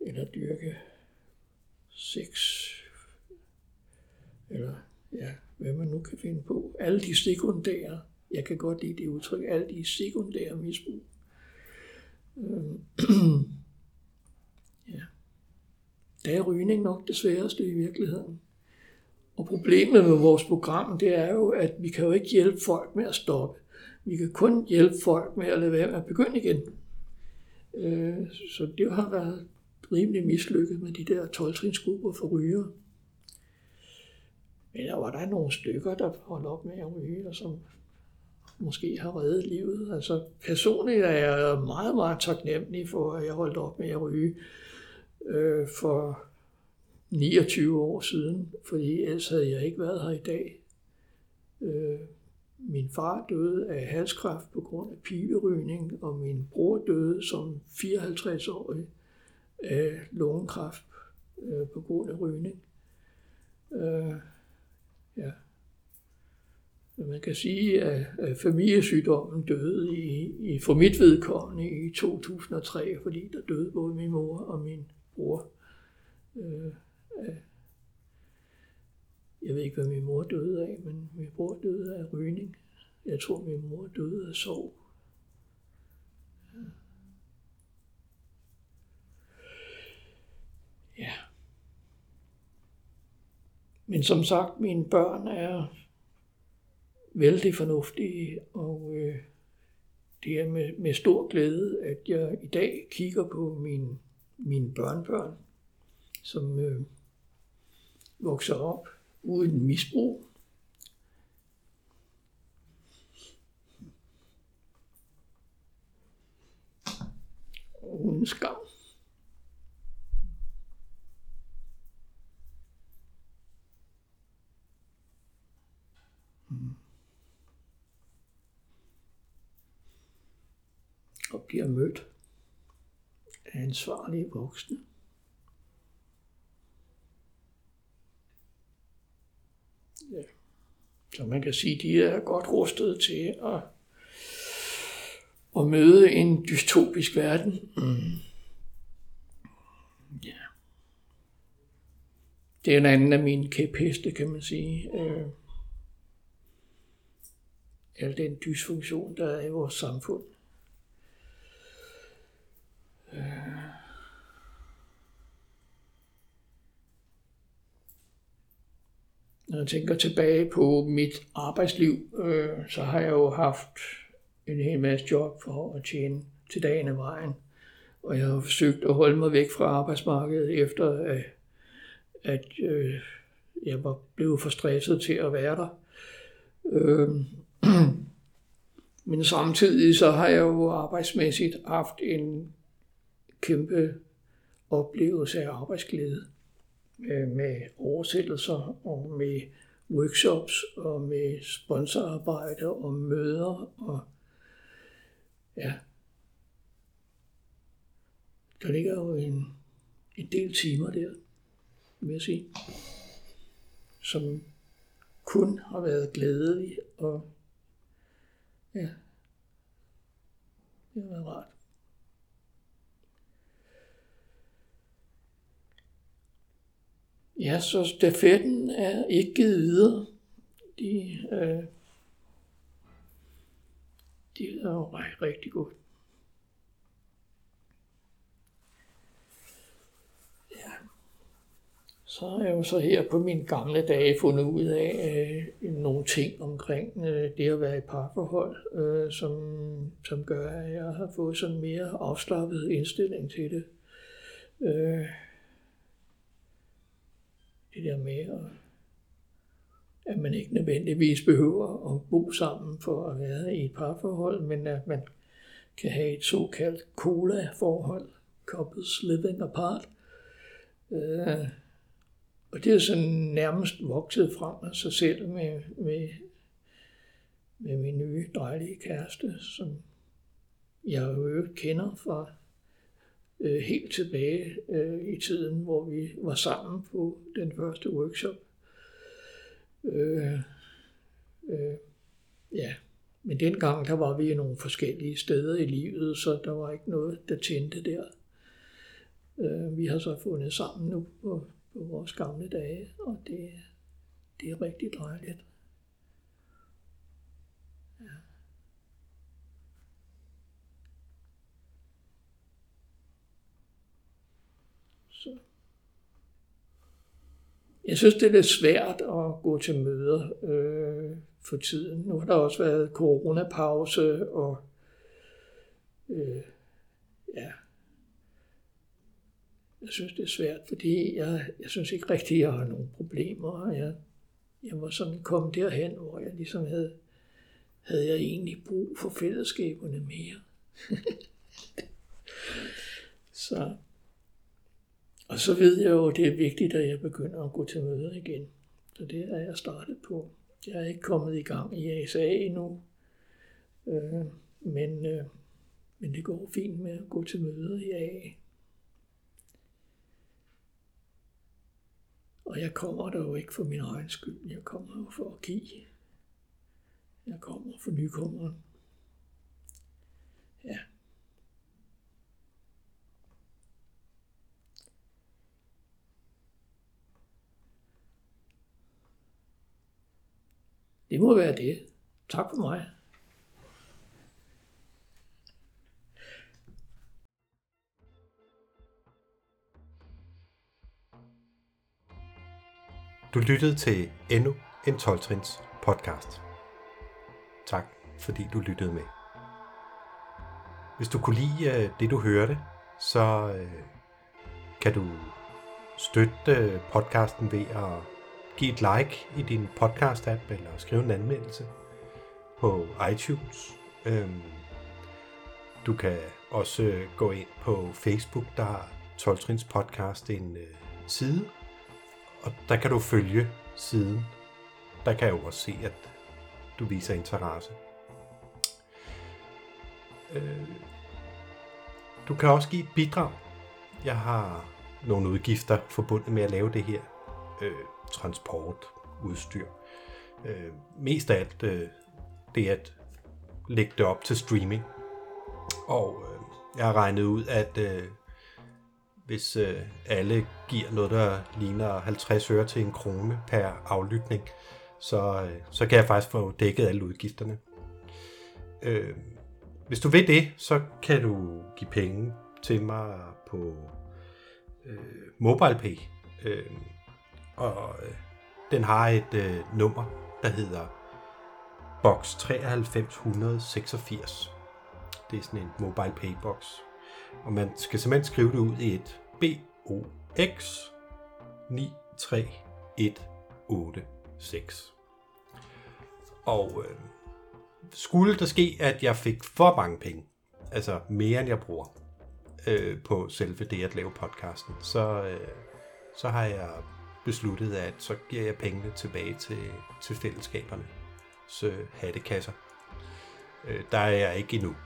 eller dyrke sex, eller ja, hvad man nu kan finde på. Alle de sekundære, jeg kan godt lide det udtryk, alle de sekundære misbrug. Øhm, ja. Der er rygning nok det sværeste i virkeligheden. Og problemet med vores program, det er jo, at vi kan jo ikke hjælpe folk med at stoppe. Vi kan kun hjælpe folk med at lade være med at begynde igen. Øh, så det har været rimelig mislykket med de der 12 for ryger. Men der var der nogle stykker, der holdt op med at ryge, og som måske har reddet livet. Altså personligt er jeg meget, meget taknemmelig for, at jeg holdt op med at ryge øh, for 29 år siden, fordi ellers havde jeg ikke været her i dag. Øh, min far døde af halskræft på grund af piberygning, og min bror døde som 54-årig af lungekræft øh, på grund af rygning. Øh, ja. Man kan sige, at, at familiesygdommen døde i, i, for mit vedkommende i 2003, fordi der døde både min mor og min bror øh, af jeg ved ikke, hvad min mor døde af, men min bror døde af rygning. Jeg tror, min mor døde af sorg. Ja. ja. Men som sagt, mine børn er vældig fornuftige, og øh, det er med, med stor glæde, at jeg i dag kigger på min, mine børnebørn, som øh, vokser op uden misbrug. Uden skam. og bliver mødt af ansvarlige voksne. Ja. Så man kan sige, at de er godt rustet til at, at møde en dystopisk verden. Mm. Ja. Det er en anden af mine kæpheste, kan man sige. Øh, al den dysfunktion, der er i vores samfund. Når jeg tænker tilbage på mit arbejdsliv, øh, så har jeg jo haft en hel masse job for at tjene til dagen af vejen. Og jeg har forsøgt at holde mig væk fra arbejdsmarkedet efter, at, at øh, jeg var blevet for stresset til at være der. Øh, men samtidig så har jeg jo arbejdsmæssigt haft en kæmpe oplevelse af arbejdsglæde med oversættelser og med workshops og med sponsorarbejde og møder og ja. Der ligger jo en, en del timer der, vil jeg sige, som kun har været glædelige og ja, det har været rart. Ja, så stafetten er ikke givet videre. De, øh, de er jo rigtig godt. Ja. Så har jeg jo så her på mine gamle dage fundet ud af øh, nogle ting omkring øh, det at være i parforhold, øh, som, som gør, at jeg har fået sådan mere afslappet indstilling til det. Øh, det der med, at, at man ikke nødvendigvis behøver at bo sammen for at være i et parforhold, men at man kan have et såkaldt cola-forhold, couples living apart. Øh, og det er sådan nærmest vokset frem af sig selv med, med, med min nye dejlige kæreste, som jeg jo kender fra øh, helt tilbage øh, i tiden, hvor vi var sammen på den første workshop. Øh, øh, ja, men dengang der var vi i nogle forskellige steder i livet, så der var ikke noget, der tændte der. Øh, vi har så fundet sammen nu på, på vores gamle dage, og det, det er rigtig dejligt. Jeg synes, det er lidt svært at gå til møder øh, for tiden. Nu har der også været coronapause, og øh, ja, jeg synes, det er svært, fordi jeg, jeg synes ikke rigtigt, jeg har nogen problemer. Jeg, jeg var sådan kommet derhen, hvor jeg ligesom havde, havde jeg egentlig brug for fællesskaberne mere. så og så ved jeg jo, at det er vigtigt, at jeg begynder at gå til møder igen. Så det er jeg startet på. Jeg er ikke kommet i gang i ASA endnu, øh, men, øh, men det går fint med at gå til møder i AA. Og jeg kommer der jo ikke for min egen skyld. Jeg kommer jo for at give. Jeg kommer for nykommeren. Ja. Det må være det. Tak for mig. Du lyttede til endnu en 12-trins podcast. Tak, fordi du lyttede med. Hvis du kunne lide øh, det, du hørte, så øh, kan du støtte øh, podcasten ved at give et like i din podcast-app eller skrive en anmeldelse på iTunes. Øhm, du kan også gå ind på Facebook, der har 12 Trins podcast en øh, side, og der kan du følge siden. Der kan jeg jo også se, at du viser interesse. Øh, du kan også give et bidrag. Jeg har nogle udgifter forbundet med at lave det her. Øh, transport, udstyr. Øh, mest af alt øh, det at lægge det op til streaming. Og øh, jeg har regnet ud, at øh, hvis øh, alle giver noget, der ligner 50 øre til en krone per aflytning, så, øh, så kan jeg faktisk få dækket alle udgifterne. Øh, hvis du vil det, så kan du give penge til mig på øh, MobilePay. Øh, og øh, den har et øh, nummer, der hedder box 9386. Det er sådan en mobile pay box. Og man skal simpelthen skrive det ud i et BOX 93186. Og øh, skulle der ske, at jeg fik for mange penge, altså mere end jeg bruger øh, på selve det at lave podcasten, så, øh, så har jeg besluttet, at så giver jeg pengene tilbage til, til fællesskaberne. Så hattekasser. Øh, der er jeg ikke endnu.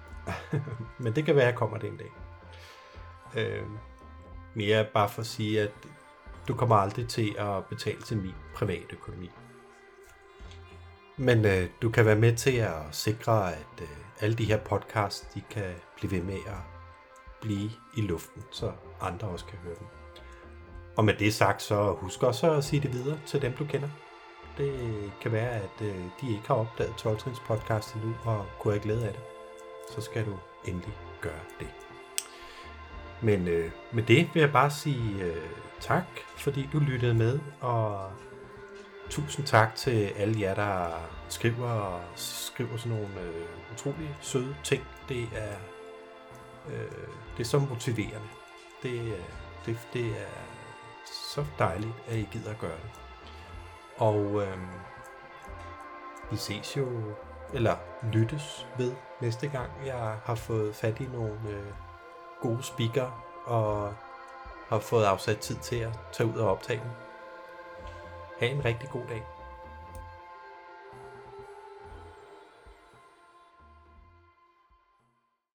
Men det kan være, at jeg kommer det en dag. Øh, mere bare for at sige, at du kommer aldrig til at betale til min private økonomi. Men øh, du kan være med til at sikre, at øh, alle de her podcasts, de kan blive ved med at blive i luften, så andre også kan høre dem. Og med det sagt, så husk også at sige det videre til dem, du kender. Det kan være, at øh, de ikke har opdaget 12 podcast endnu og kunne have glæde af det. Så skal du endelig gøre det. Men øh, med det vil jeg bare sige øh, tak, fordi du lyttede med, og tusind tak til alle jer, der skriver, skriver sådan nogle øh, utrolig søde ting. Det er, øh, det er så motiverende. Det, øh, det, det er så dejligt, at I gider at gøre det. Og øhm, vi ses jo, eller lyttes ved næste gang, jeg har fået fat i nogle øh, gode speaker og har fået afsat tid til at tage ud og optage dem. Ha' en rigtig god dag.